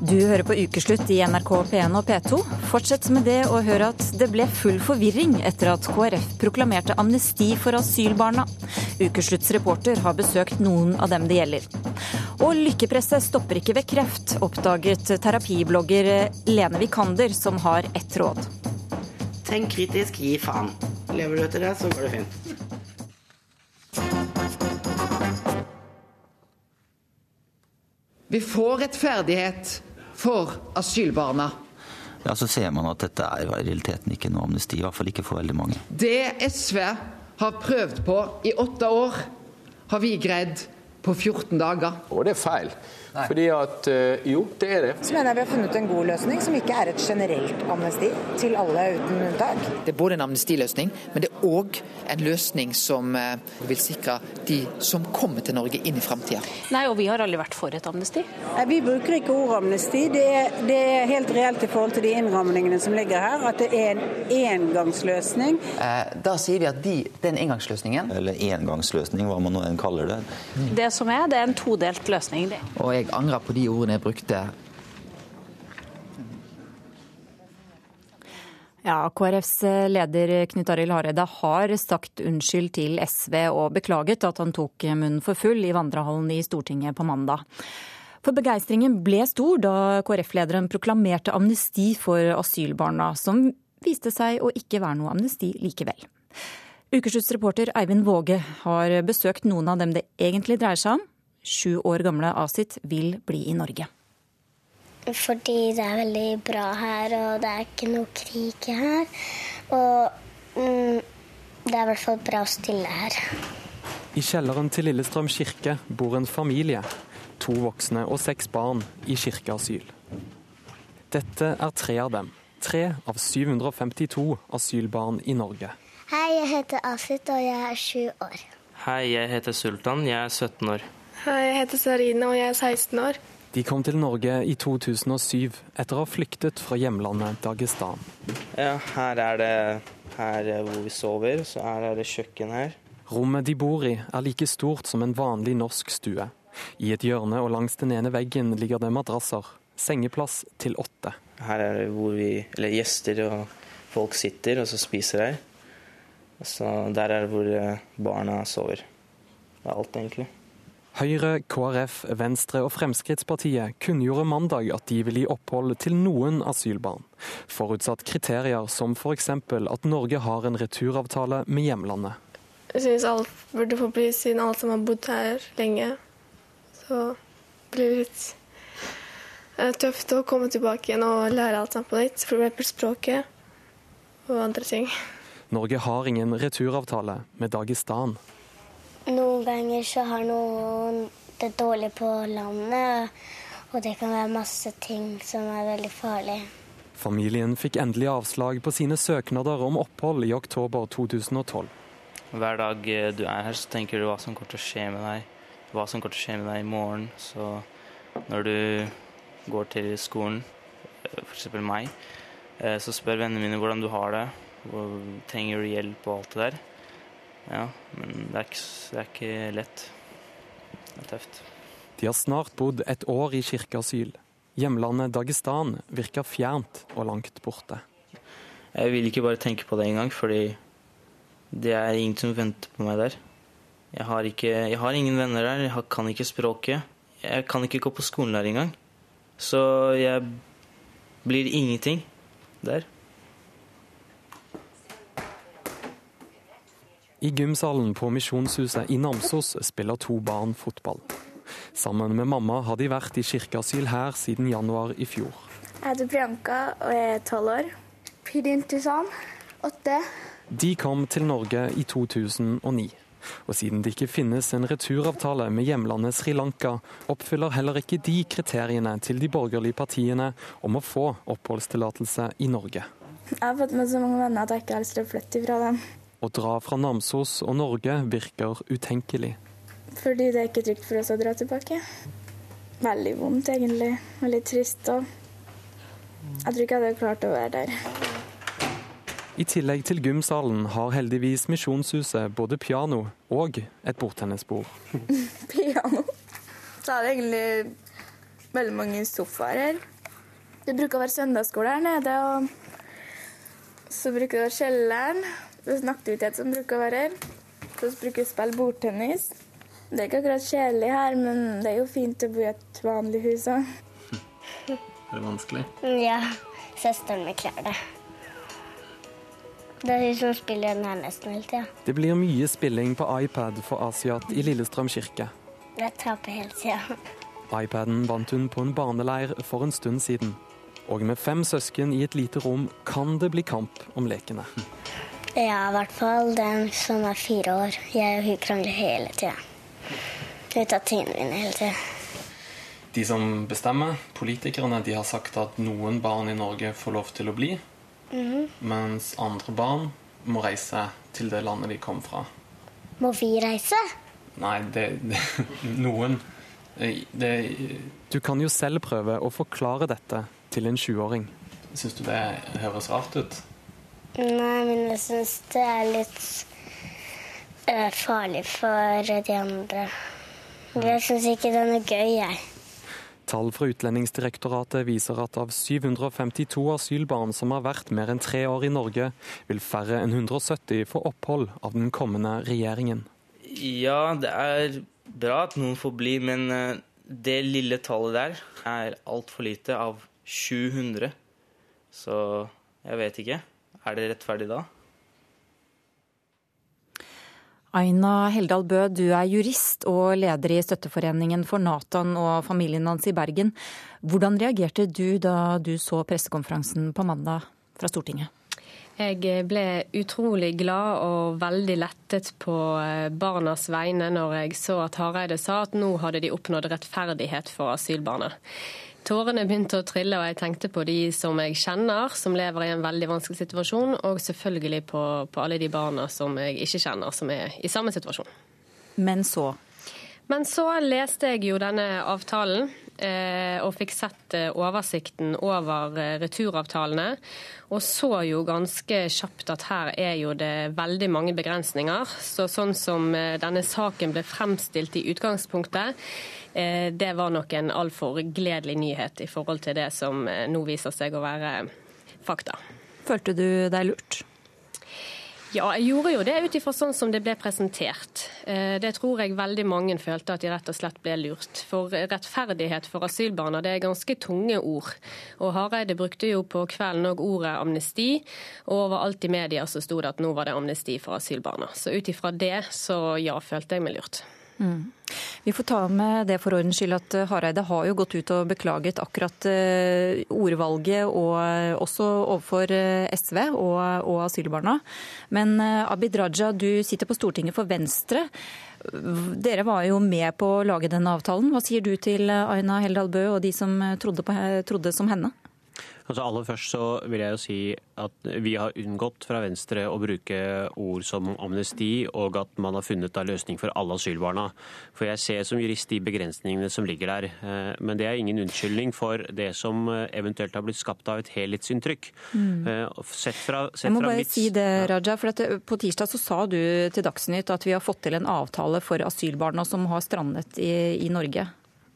Du hører på Ukeslutt i NRK P1 og P2. Fortsett med det og hør at det ble full forvirring etter at KrF proklamerte amnesti for asylbarna. Ukeslutts reporter har besøkt noen av dem det gjelder. Og lykkepresset stopper ikke ved kreft, oppdaget terapiblogger Lene Vikander, som har ett råd. Tenk kritisk, gi faen. Lever du etter det, så går det fint. Vi får rettferdighet for asylbarna. Ja, Så ser man at dette er i realiteten ikke noe amnesti, i hvert fall ikke for veldig mange. Det SV har prøvd på i åtte år, har vi greid på 14 dager. Og det er feil. Nei. Fordi at eh, Jo, det er det. Så mener jeg vi har funnet en god løsning, som ikke er et generelt amnesti til alle uten unntak. Det er både en amnestiløsning, men det er òg en løsning som eh, vil sikre de som kommer til Norge inn i framtida. Nei, og vi har aldri vært for et amnesti. Nei, Vi bruker ikke ordet amnesti. Det er, det er, helt reelt i forhold til de innrammingene som ligger her, at det er en engangsløsning. Eh, da sier vi at de, den engangsløsningen Eller engangsløsning, hva man nå enn kaller det. Det som er, det er en todelt løsning. Det. Og jeg jeg angrer på de ordene jeg brukte. Ja, KrFs leder Knut Arild Hareide har sagt unnskyld til SV og beklaget at han tok munnen for full i vandrehallen i Stortinget på mandag. For begeistringen ble stor da KrF-lederen proklamerte amnesti for asylbarna, som viste seg å ikke være noe amnesti likevel. Ukeslutt's reporter Eivind Våge har besøkt noen av dem det egentlig dreier seg om. Sju år gamle Asit vil bli i Norge. Fordi det er veldig bra her, og det er ikke noe krig her. Og mm, det er i hvert fall bra og stille her. I kjelleren til Lillestrøm kirke bor en familie to voksne og seks barn i kirkeasyl. Dette er tre av dem. Tre av 752 asylbarn i Norge. Hei, jeg heter Asit, og jeg er sju år. Hei, jeg heter Sultan, jeg er 17 år. Hei, jeg heter Sarina og jeg er 16 år. De kom til Norge i 2007 etter å ha flyktet fra hjemlandet Dagestan. Ja, her er det her hvor vi sover, så her er det kjøkken her. Rommet de bor i er like stort som en vanlig norsk stue. I et hjørne og langs den ene veggen ligger det madrasser. Sengeplass til åtte. Her er det hvor vi, eller gjester og folk sitter og så spiser her. Så der er det hvor eh, barna sover. Det er alt, egentlig. Høyre, KrF, Venstre og Fremskrittspartiet kunngjorde mandag at de vil gi opphold til noen asylbarn, forutsatt kriterier som f.eks. at Norge har en returavtale med hjemlandet. Jeg synes alt burde få bli, siden alle som har bodd her lenge, så blir det litt eh, tøft å komme tilbake igjen og lære alt sammen på nytt. F.eks. språket og andre ting. Norge har ingen returavtale med Dagestan. Noen ganger så har noen det dårlig på landet, og det kan være masse ting som er veldig farlig. Familien fikk endelig avslag på sine søknader om opphold i oktober 2012. Hver dag eh, du er her, så tenker du hva som kommer til å skje med deg hva som kommer til å skje med deg i morgen. Så når du går til skolen, eh, f.eks. meg, eh, så spør vennene mine hvordan du har det. Trenger du hjelp og alt det der. Ja, men det er ikke, det er ikke lett. Det er tøft. De har snart bodd et år i kirkeasyl. Hjemlandet Dagestan virker fjernt og langt borte. Jeg vil ikke bare tenke på det engang, fordi det er ingen som venter på meg der. Jeg har, ikke, jeg har ingen venner der, jeg kan ikke språket. Jeg kan ikke gå på skolen der engang. Så jeg blir ingenting der. I gymsalen på Misjonshuset i Namsos spiller to barn fotball. Sammen med mamma har de vært i kirkeasyl her siden januar i fjor. Jeg heter Priyanka og jeg er tolv år. Pirin Tusan, åtte. De kom til Norge i 2009. Og siden det ikke finnes en returavtale med hjemlandet Sri Lanka, oppfyller heller ikke de kriteriene til de borgerlige partiene om å få oppholdstillatelse i Norge. Jeg har fått med så mange venner at jeg ikke har lyst til å flytte fra dem. Å dra fra Namsos og Norge virker utenkelig. Fordi det er ikke trygt for oss å dra tilbake. Veldig vondt, egentlig. Veldig trist. Og jeg tror ikke jeg hadde klart å være der. I tillegg til gymsalen har heldigvis Misjonshuset både piano og et bordtennisbord. piano? Så er det egentlig veldig mange sofaer her. Det bruker å være søndagsskole her nede, og så bruker det å være kjelleren. Det er en aktivitet som bruker å være her. Så bruker vi å spille bordtennis. Det er ikke akkurat kjedelig her, men det er jo fint å bo i et vanlig hus òg. Er det vanskelig? Ja. Søsteren min klarer det. Det er hun som spiller den her nesten hele tida. Det blir mye spilling på iPad for Asiat i Lillestrøm kirke. Jeg taper hele tida. iPaden vant hun på en barneleir for en stund siden. Og med fem søsken i et lite rom kan det bli kamp om lekene. Ja, i hvert fall den som er fire år. Jeg og hun krangler hele tida. Hun tar tingene mine hele tida. De som bestemmer, politikerne, de har sagt at noen barn i Norge får lov til å bli. Mm. Mens andre barn må reise til det landet de kom fra. Må vi reise? Nei, det, det Noen. Det, du kan jo selv prøve å forklare dette til en 20-åring. Syns du det høres rart ut? Nei, men jeg syns det er litt uh, farlig for de andre. Jeg syns ikke det er noe gøy, jeg. Tall fra Utlendingsdirektoratet viser at av 752 asylbarn som har vært mer enn tre år i Norge, vil færre enn 170 få opphold av den kommende regjeringen. Ja, det er bra at noen får bli, men eh, det lille tallet der er altfor lite av 700. Så jeg vet ikke. Er det rettferdig da? Aina Heldal Bø, du er jurist og leder i Støtteforeningen for Natan og familien hans i Bergen. Hvordan reagerte du da du så pressekonferansen på mandag fra Stortinget? Jeg ble utrolig glad og veldig lettet på eh, barnas vegne når jeg så at Hareide sa at nå hadde de oppnådd rettferdighet for asylbarna. Tårene begynte å trille, og jeg tenkte på de som jeg kjenner, som lever i en veldig vanskelig situasjon, og selvfølgelig på, på alle de barna som jeg ikke kjenner, som er i samme situasjon. Men så? Men så leste jeg jo denne avtalen eh, og fikk sett eh, oversikten over eh, returavtalene. Og så jo ganske kjapt at her er jo det veldig mange begrensninger. Så sånn som denne saken ble fremstilt i utgangspunktet, det var nok en altfor gledelig nyhet i forhold til det som nå viser seg å være fakta. Følte du deg lurt? Ja, jeg gjorde jo det ut ifra sånn som det ble presentert. Eh, det tror jeg veldig mange følte at de rett og slett ble lurt. For rettferdighet for asylbarna det er ganske tunge ord. Og Hareide brukte jo på kvelden òg ordet amnesti, og overalt i media så sto det at nå var det amnesti for asylbarna. Så ut ifra det så ja, følte jeg meg lurt. Mm. Vi får ta med det for ordens skyld at Hareide har jo gått ut og beklaget akkurat eh, ordvalget, og eh, også overfor eh, SV og, og asylbarna. Men Abid Raja, du sitter på Stortinget for Venstre. Dere var jo med på å lage denne avtalen. Hva sier du til Aina Heldal Bø og de som trodde, på, trodde som henne? Altså aller først så vil jeg jo si at vi har unngått fra Venstre å bruke ord som amnesti, og at man har funnet en løsning for alle asylbarna. For jeg ser som jurist de begrensningene som ligger der. Eh, men det er ingen unnskyldning for det som eh, eventuelt har blitt skapt av et helhetsinntrykk. Mm. Eh, sett fra, sett jeg må bare mitt... si det, Raja. for På tirsdag så sa du til Dagsnytt at vi har fått til en avtale for asylbarna som har strandet i, i Norge.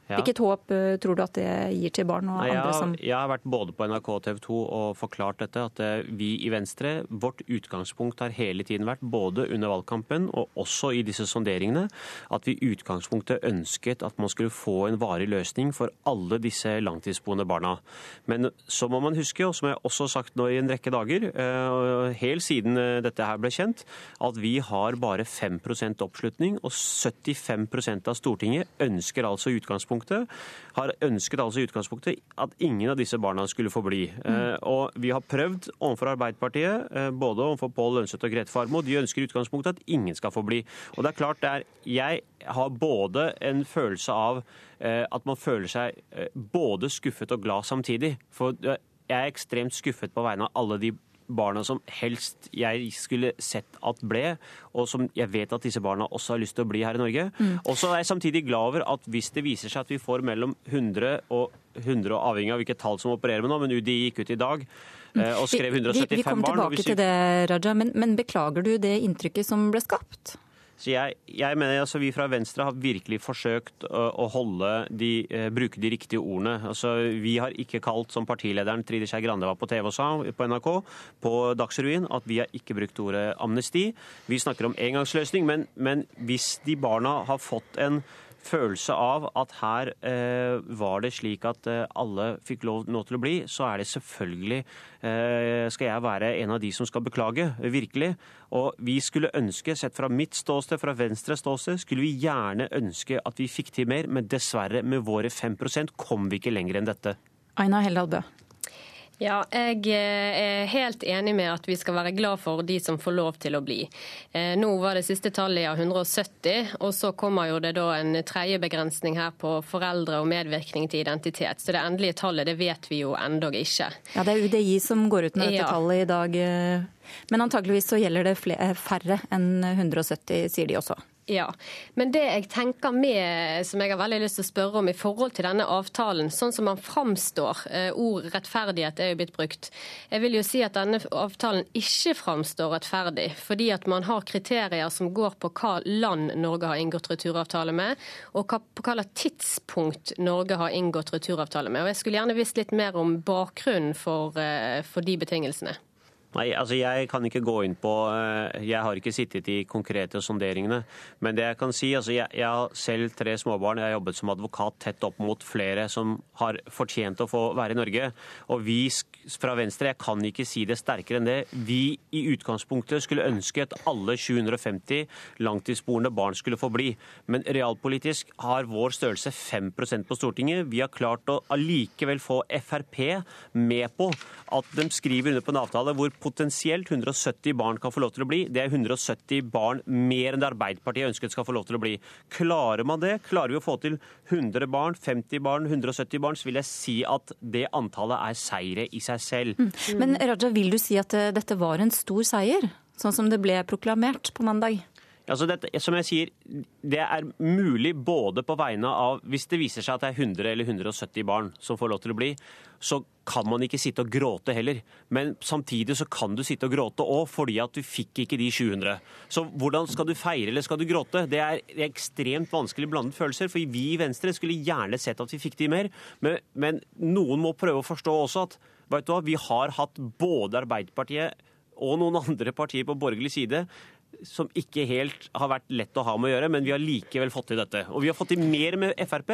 Ja. Hvilket håp eh, tror du at det gir til barn og Nei, andre som Jeg har vært både på NRK og TV 2 og forklart dette, at eh, vi i Venstre, vårt utgangspunkt har hele tiden vært, både under valgkampen og også i disse sonderingene, at vi i utgangspunktet ønsket at man skulle få en varig løsning for alle disse langtidsboende barna. Men så må man huske, og som jeg også har sagt nå i en rekke dager, eh, helt siden dette her ble kjent, at vi har bare 5% oppslutning, og 75% av Stortinget ønsker altså utgangspunktet utgangspunktet, har ønsket altså i utgangspunktet at ingen av disse barna skulle få bli. Mm. Og vi har prøvd overfor Arbeiderpartiet, eh, både overfor Pål Lønseth og Grete Farmo, de ønsker i utgangspunktet at ingen skal få bli. Og det er klart, det er, jeg har både en følelse av eh, at man føler seg både skuffet og glad samtidig. For jeg er ekstremt skuffet på vegne av alle de barna som helst jeg skulle sett at ble, og som jeg vet at disse barna også har lyst til å bli her i Norge. Mm. Og så er jeg samtidig glad over at hvis det viser seg at vi får mellom 100 og 100, avhengig av hvilket tall som opererer med nå, men UDI gikk ut i dag mm. eh, og skrev 175 barn. Vi, vi kommer tilbake vi... til det, Raja, men, men beklager du det inntrykket som ble skapt? Så jeg, jeg mener altså Vi fra Venstre har virkelig forsøkt å, å holde de, eh, bruke de riktige ordene. Altså, vi har ikke kalt, som partilederen Trine Skei Grande var på TV og sa på NRK, på Dagsrevyen, at vi har ikke brukt ordet amnesti. Vi snakker om engangsløsning, men, men hvis de barna har fått en følelse av at her eh, var det slik at eh, alle fikk lov nå til å bli, så er det selvfølgelig eh, skal jeg være en av de som skal beklage, virkelig. Og vi skulle ønske, sett fra mitt ståsted, fra Venstres ståsted, skulle vi gjerne ønske at vi fikk til mer, men dessverre, med våre 5% kom vi ikke lenger enn dette. Aina Heldal Bø. Ja, jeg eh, er helt enig med at vi skal være glad for de som får lov til å bli. Eh, nå var det siste tallet ja, 170, og så kommer jo det da en tredje begrensning her på foreldre og medvirkning til identitet. Så det endelige tallet det vet vi jo endog ikke. Ja, Det er UDI som går ut med dette ja. tallet i dag. Men antageligvis så gjelder det flere, færre enn 170, sier de også. Ja, men det jeg tenker med, som jeg har veldig lyst til å spørre om i forhold til denne avtalen, sånn som man framstår, eh, ord rettferdighet er jo blitt brukt. Jeg vil jo si at denne avtalen ikke framstår rettferdig, fordi at man har kriterier som går på hva land Norge har inngått returavtale med, og på hvilket tidspunkt Norge har inngått returavtale med. Og Jeg skulle gjerne visst litt mer om bakgrunnen for, eh, for de betingelsene. Nei, altså Jeg kan ikke gå inn på eh, Jeg har ikke sittet i konkrete sonderingene. Men det jeg kan si, altså jeg, jeg har selv tre småbarn. Jeg har jobbet som advokat tett opp mot flere som har fortjent å få være i Norge. Og vi fra Venstre, jeg kan ikke si det sterkere enn det, vi i utgangspunktet skulle ønske at alle 750 langtidssporende barn skulle få bli. Men realpolitisk har vår størrelse 5% på Stortinget. Vi har klart å allikevel få Frp med på at de skriver under på en avtale hvor potensielt 170 barn kan få lov til å bli. Det er 170 barn mer enn det Arbeiderpartiet ønsket skal få lov til å bli. Klarer man det, klarer vi å få til 100 barn, 50 barn, 170 barn, så vil jeg si at det antallet er seire i seg selv. Mm. Men Raja, vil du si at eh, dette var en stor seier, sånn som det ble proklamert på mandag? Altså dette, som jeg sier, Det er mulig både på vegne av Hvis det viser seg at det er 100 eller 170 barn som får lov til å bli, så kan man ikke sitte og gråte heller. Men samtidig så kan du sitte og gråte òg, fordi at du fikk ikke de 700. Så hvordan skal du feire eller skal du gråte? Det er ekstremt vanskelig blandet følelser. For vi i Venstre skulle gjerne sett at vi fikk de mer, men, men noen må prøve å forstå også at vet du hva, vi har hatt både Arbeiderpartiet og noen andre partier på borgerlig side som ikke helt har vært lett å ha med å gjøre, men vi har likevel fått til dette. Og vi har fått til mer med Frp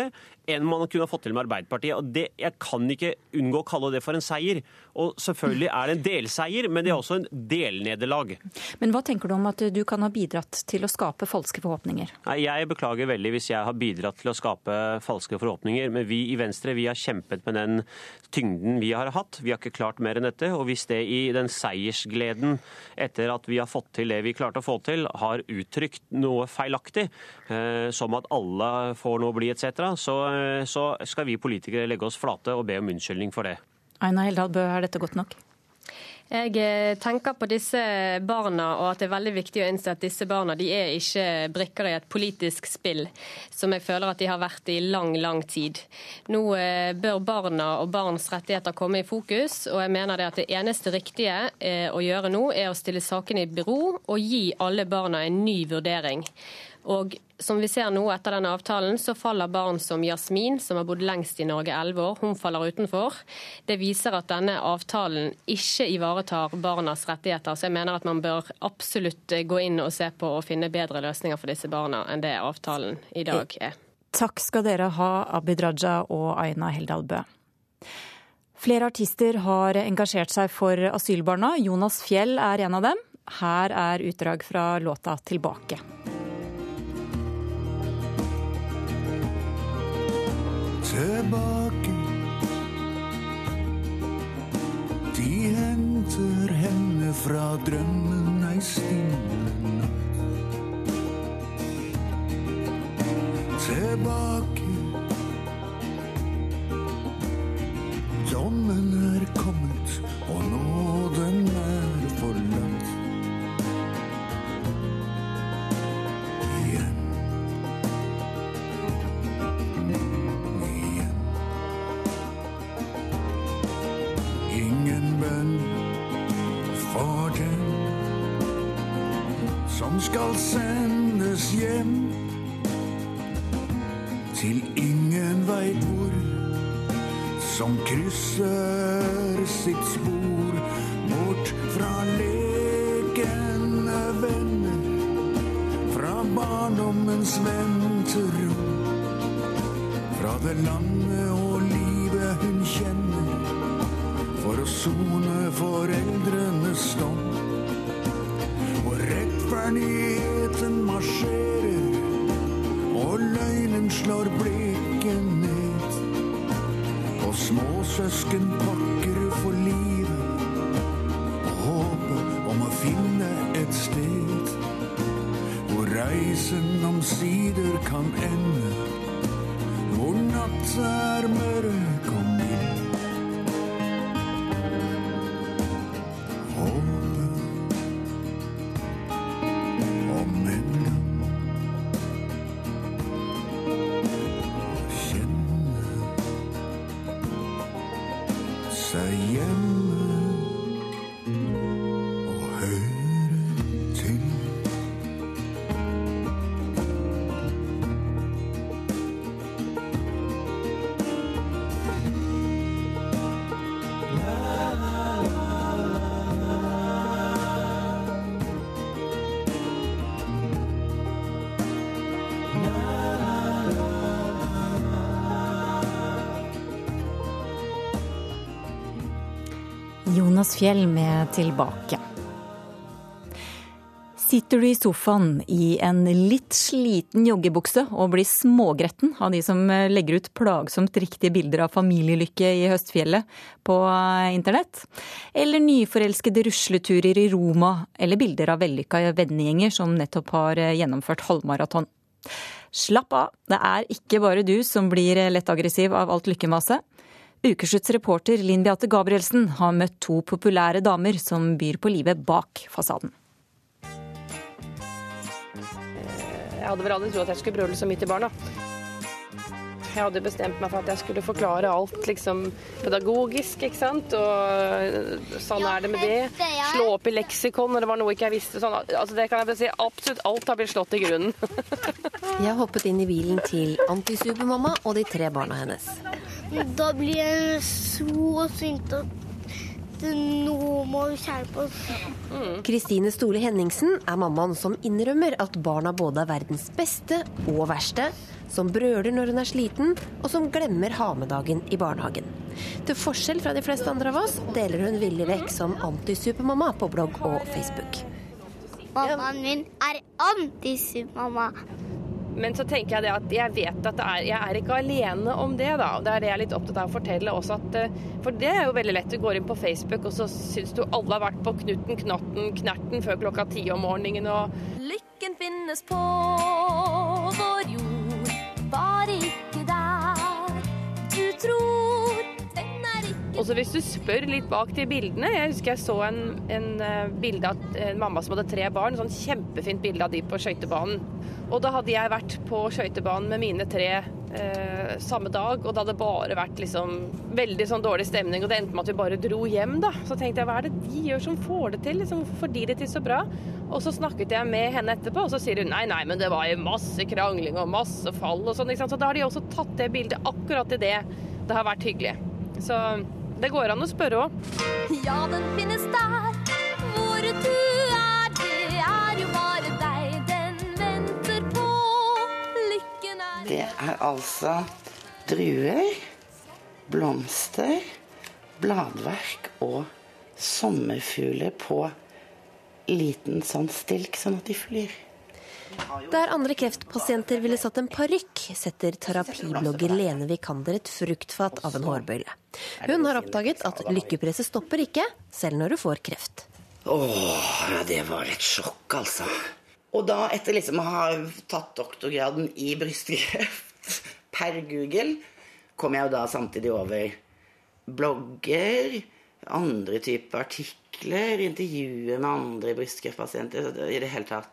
enn man kunne ha fått til med Arbeiderpartiet. Og det, Jeg kan ikke unngå å kalle det for en seier. Og selvfølgelig er det en delseier, men det er også en delnederlag. Men hva tenker du om at du kan ha bidratt til å skape falske forhåpninger? Nei, Jeg beklager veldig hvis jeg har bidratt til å skape falske forhåpninger, men vi i Venstre vi har kjempet med den tyngden vi har hatt. Vi har ikke klart mer enn dette. Og hvis det i den seiersgleden etter at vi har fått til det vi klarte å få få til, har uttrykt noe feilaktig, eh, som at alle får noe bli etc., så, eh, så skal vi politikere legge oss flate og be om unnskyldning for det. Aina Heldal Bø, er dette godt nok? Jeg eh, tenker på disse barna, og at det er veldig viktig å innse at disse barna de er ikke brikker i et politisk spill, som jeg føler at de har vært i lang, lang tid. Nå eh, bør barna og barns rettigheter komme i fokus, og jeg mener det at det eneste riktige eh, å gjøre nå, er å stille sakene i bero og gi alle barna en ny vurdering. Og som vi ser nå etter denne avtalen, så faller barn som Jasmin, som har bodd lengst i Norge, elleve år, hun faller utenfor. Det viser at denne avtalen ikke ivaretar barnas rettigheter. Så jeg mener at man bør absolutt gå inn og se på å finne bedre løsninger for disse barna enn det avtalen i dag er. Takk skal dere ha, Abid Raja og Aina Heldal Bø. Flere artister har engasjert seg for asylbarna. Jonas Fjell er en av dem. Her er utdrag fra låta 'Tilbake'. Tilbake. De henter henne fra drømmen ei stille natt. Tilbake. Dommen er kommet, og nåden skal sendes hjem. Til ingen veit hvor, som krysser sitt spor bort fra lekende venner, fra barndommens venterom, fra det landet og livet hun kjenner, for å sone foreldrenes dom rettferdigheten marsjerer, og løgnen slår blikket ned. Og småsøsken pakker for livet, og håpet om å finne et sted hvor reisen omsider kan ende, hvor natta er mørk Jonas Fjell med 'Tilbake'. Sitter du i sofaen i en litt sliten joggebukse og blir smågretten av de som legger ut plagsomt riktige bilder av familielykke i høstfjellet på internett? Eller nyforelskede rusleturer i Roma, eller bilder av vellykka vennegjenger som nettopp har gjennomført halvmaraton? Slapp av, det er ikke bare du som blir lett aggressiv av alt lykkemaset. Ukeslutts reporter Linn Beate Gabrielsen har møtt to populære damer som byr på livet bak fasaden. Jeg hadde vel aldri trodd at jeg skulle brøle så mye til barna. Jeg hadde bestemt meg for at jeg skulle forklare alt liksom pedagogisk, ikke sant. Og sånn er det med det. Slå opp i leksikon når det var noe ikke jeg visste. Sånn. Altså, det kan jeg bare si. Absolutt alt har blitt slått i grunnen. jeg hoppet inn i bilen til antisupermamma og de tre barna hennes. Da blir jeg så sint at nå må vi skjerpe oss. Kristine Stole Henningsen er mammaen som innrømmer at barna både er verdens beste og verste, som brøler når hun er sliten, og som glemmer ha-med-dagen i barnehagen. Til forskjell fra de fleste andre av oss deler hun villig vekk som antisupermamma på blogg og Facebook. Mammaen min er antisupermamma. Men så tenker jeg det at jeg vet at er, jeg er ikke alene om det, da. Det er det jeg er litt opptatt av å fortelle også at For det er jo veldig lett. Du går inn på Facebook, og så syns du alle har vært på Knutten, Knotten, Knerten før klokka ti om morgenen og Lykken finnes på vår jord, er Og så hvis du spør litt bak de bildene Jeg husker jeg så en, en bilde av en mamma som hadde tre barn. Sånn kjempefint bilde av de på skøytebanen. Og da hadde jeg vært på skøytebanen med mine tre eh, samme dag, og det hadde bare vært liksom veldig sånn dårlig stemning, og det endte med at vi bare dro hjem, da. Så tenkte jeg hva er det de gjør som får det til? Liksom, får de det til så bra? Og så snakket jeg med henne etterpå, og så sier hun nei, nei, men det var jo masse krangling og masse fall og sånn. Så da har de også tatt det bildet akkurat i det det har vært hyggelig. Så det går an å spørre òg. Ja, den finnes der hvor du er. Det er jo bare deg den venter på. Lykken er Det er altså druer, blomster, bladverk og sommerfugler på liten sånn stilk, sånn at de flyr. Der andre kreftpasienter ville satt en parykk, setter terapiblogger Lene Vikander et fruktfat av en hårbøyle. Hun har oppdaget at lykkepresset stopper ikke, selv når du får kreft. Åh, ja, det var et sjokk, altså. Og da, etter liksom å ha tatt doktorgraden i brystkreft per Google, kom jeg jo da samtidig over blogger, andre typer artikler, intervjuer med andre brystkreftpasienter i det hele tatt.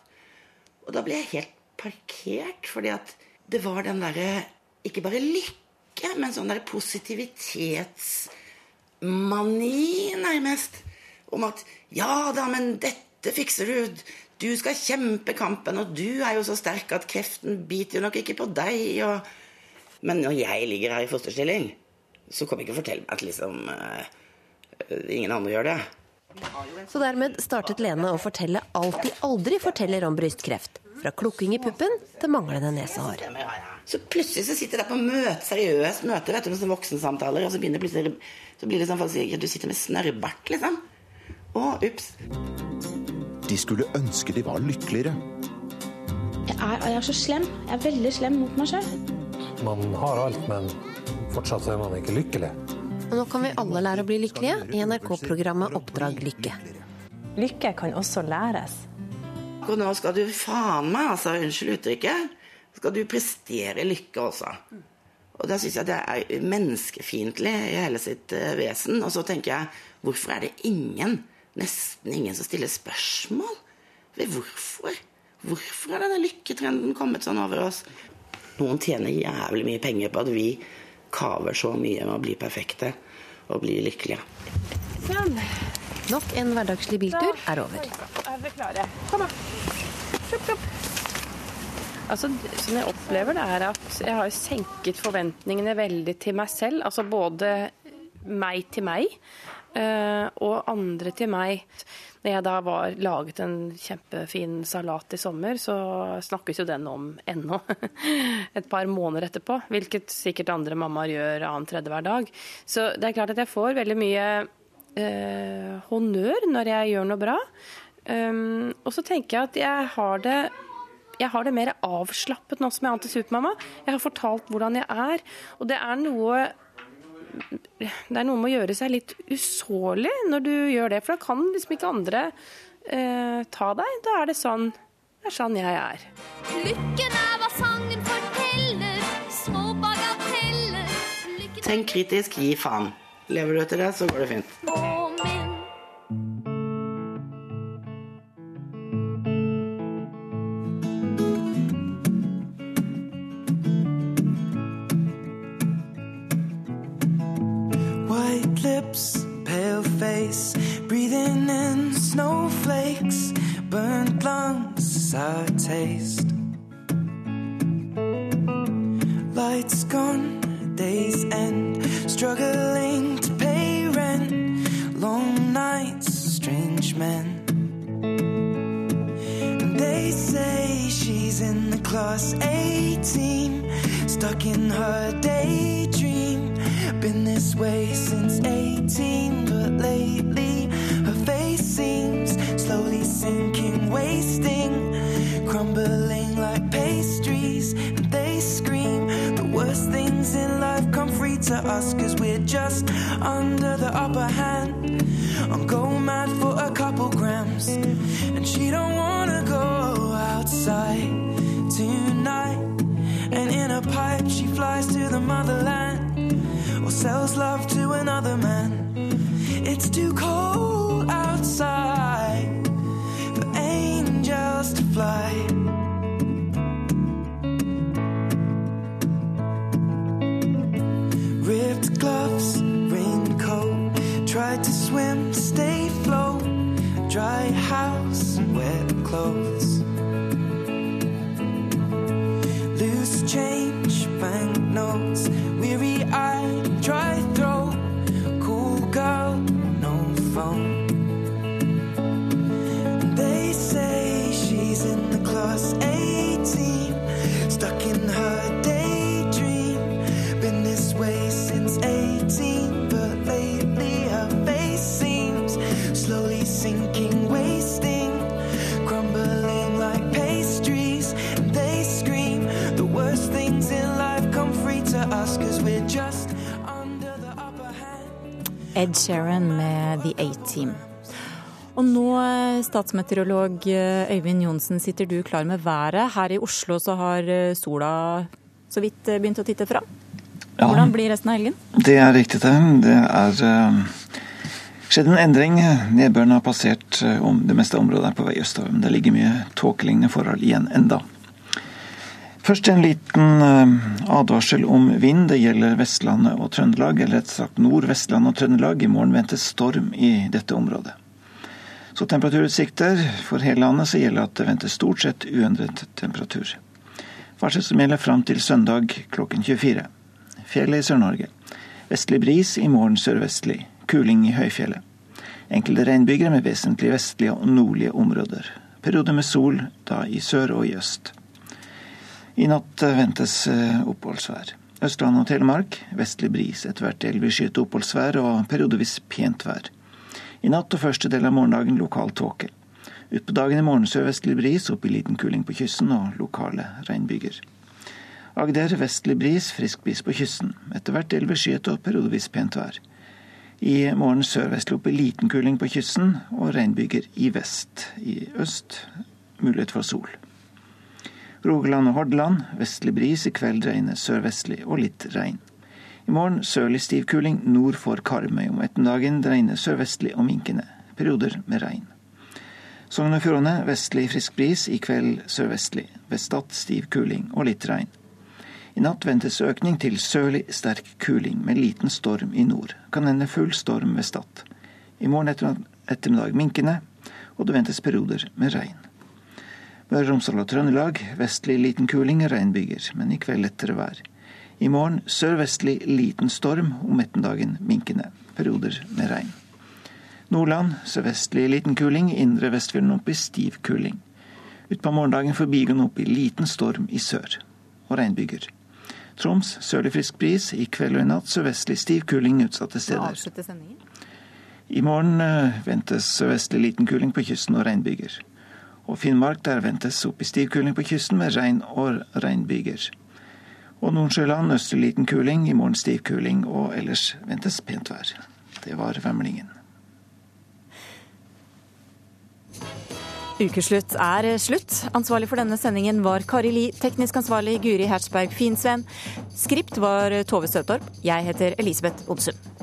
Og da ble jeg helt parkert, fordi at det var den derre Ikke bare lykke, men sånn der positivitetsmani, nærmest. Om at ja da, men dette fikser du. Du skal kjempe kampen, og du er jo så sterk at kreften biter jo nok ikke på deg. Og... Men når jeg ligger her i fosterstilling, så kom ikke og fortell meg at liksom uh, ingen andre gjør det. Så dermed startet Lene å fortelle alt de aldri forteller om brystkreft. Fra klukking i puppen til manglende nesehår. Så plutselig så sitter jeg der på møte, seriøst møte, vet du, med voksensamtaler, og så, begynner plutselig, så blir det sånn at du sitter med snørrbart, liksom. Å, ups. De skulle ønske de var lykkeligere. Jeg er, jeg er så slem. Jeg er veldig slem mot meg sjøl. Man har alt, men fortsatt er man ikke lykkelig. Og nå kan vi alle lære å bli lykkelige i NRK-programmet Oppdrag lykke. Lykke kan også læres. Og nå skal du faen meg, altså, unnskyld uttrykket, skal du prestere lykke også. Og da syns jeg det er menneskefiendtlig i hele sitt uh, vesen. Og så tenker jeg, hvorfor er det ingen, nesten ingen, som stiller spørsmål ved hvorfor? Hvorfor har denne lykketrenden kommet sånn over oss? Noen tjener jævlig mye penger på at vi kaver så mye med å bli perfekte og bli lykkelige. Sånn. Nok en hverdagslig biltur er over. Er dere klare? Kom, da. Kjopp, kjopp. Altså, sånn jeg opplever det, er at jeg har senket forventningene veldig til meg selv. Altså både meg til meg eh, og andre til meg. Når jeg da var laget en kjempefin salat i sommer, så snakkes jo den om ennå. Et par måneder etterpå. Hvilket sikkert andre mammaer gjør annen tredje hver dag. Så det er klart at jeg får veldig mye eh, honnør når jeg gjør noe bra. Um, og så tenker jeg at jeg har det jeg har det mer avslappet nå som jeg er anti-supermamma. Jeg har fortalt hvordan jeg er. Og det er noe det er noe med å gjøre seg litt usårlig når du gjør det. For da kan liksom ikke andre eh, ta deg. Da er det sånn Det er sånn jeg er. Lykken er hva sangen forteller, små bagateller. Tenk kritisk, gi faen. Lever du etter det, så går det fint. To Ed Sheeran med The A-Team. Og nå, eh, statsmeteorolog eh, Øyvind Johnsen, sitter du klar med været. Her i Oslo så har eh, sola så vidt begynt å titte fram. Hvordan blir resten av helgen? Det er riktig, det. Det er skjedd en endring. Nedbøren har passert om det meste området er på vei østover, men det ligger mye tåkelignende forhold igjen enda. Først en liten eh, advarsel om vind. Det gjelder Vestlandet og Trøndelag, eller rett sagt Nord-Vestlandet og Trøndelag. I morgen ventes storm i dette området. Så temperaturutsikter for hele landet så gjelder at det ventes stort sett uendret temperatur. Varsel som gjelder fram til søndag klokken 24. Fjellet i Sør-Norge. Vestlig bris, i morgen sørvestlig. Kuling i høyfjellet. Enkelte regnbyger med vesentlig vestlige og nordlige områder. Perioder med sol, da i sør og i øst. I natt eh, ventes eh, oppholdsvær. Østland og Telemark vestlig bris, etter hvert delvis skyet oppholdsvær og periodevis pent vær. I natt og første del av morgendagen lokal tåke. Utpå dagen i morgen sørvestlig bris, opp i liten kuling på kysten og lokale regnbyger. Agder vestlig bris, frisk bris på kysten. Etter hvert delvis skyet og periodevis pent vær. I morgen sørvestlig opp i liten kuling på kysten og regnbyger i vest. I øst mulighet for sol. Rogaland og Hordaland vestlig bris, i kveld regner sørvestlig og litt regn. I morgen sørlig stiv kuling nord for Karmøy. Om ettermiddagen regner sørvestlig og minkende. Perioder med regn. Sogn og Fjordane vestlig frisk bris, i kveld sørvestlig. Ved Stad stiv kuling og litt regn. I natt ventes økning til sørlig sterk kuling med liten storm i nord. Kan hende full storm ved Stad. I morgen etter ettermiddag minkende, og det ventes perioder med regn. Møre og Romsdal og Trøndelag vestlig liten kuling, regnbyger, men i kveld lettere vær. I morgen sørvestlig liten storm, om ettermiddagen minkende. Perioder med regn. Nordland sørvestlig liten kuling, indre Vestfjorden opp i stiv kuling. Utpå morgendagen forbigående opp i liten storm i sør. Og regnbyger. Troms sørlig frisk bris, i kveld og i natt sørvestlig stiv kuling utsatte steder. I morgen eh, ventes sørvestlig liten kuling på kysten og regnbyger. Og Finnmark der ventes opp i stiv kuling på kysten med regn og regnbyger. Og Nordsjøland østlig liten kuling, i morgen stiv kuling, og ellers ventes pent vær. Det var Vemlingen. Ukeslutt er slutt. Ansvarlig for denne sendingen var Kari Li, teknisk ansvarlig Guri Hertzberg Finsven. Skript var Tove Støtorp. Jeg heter Elisabeth Odsund.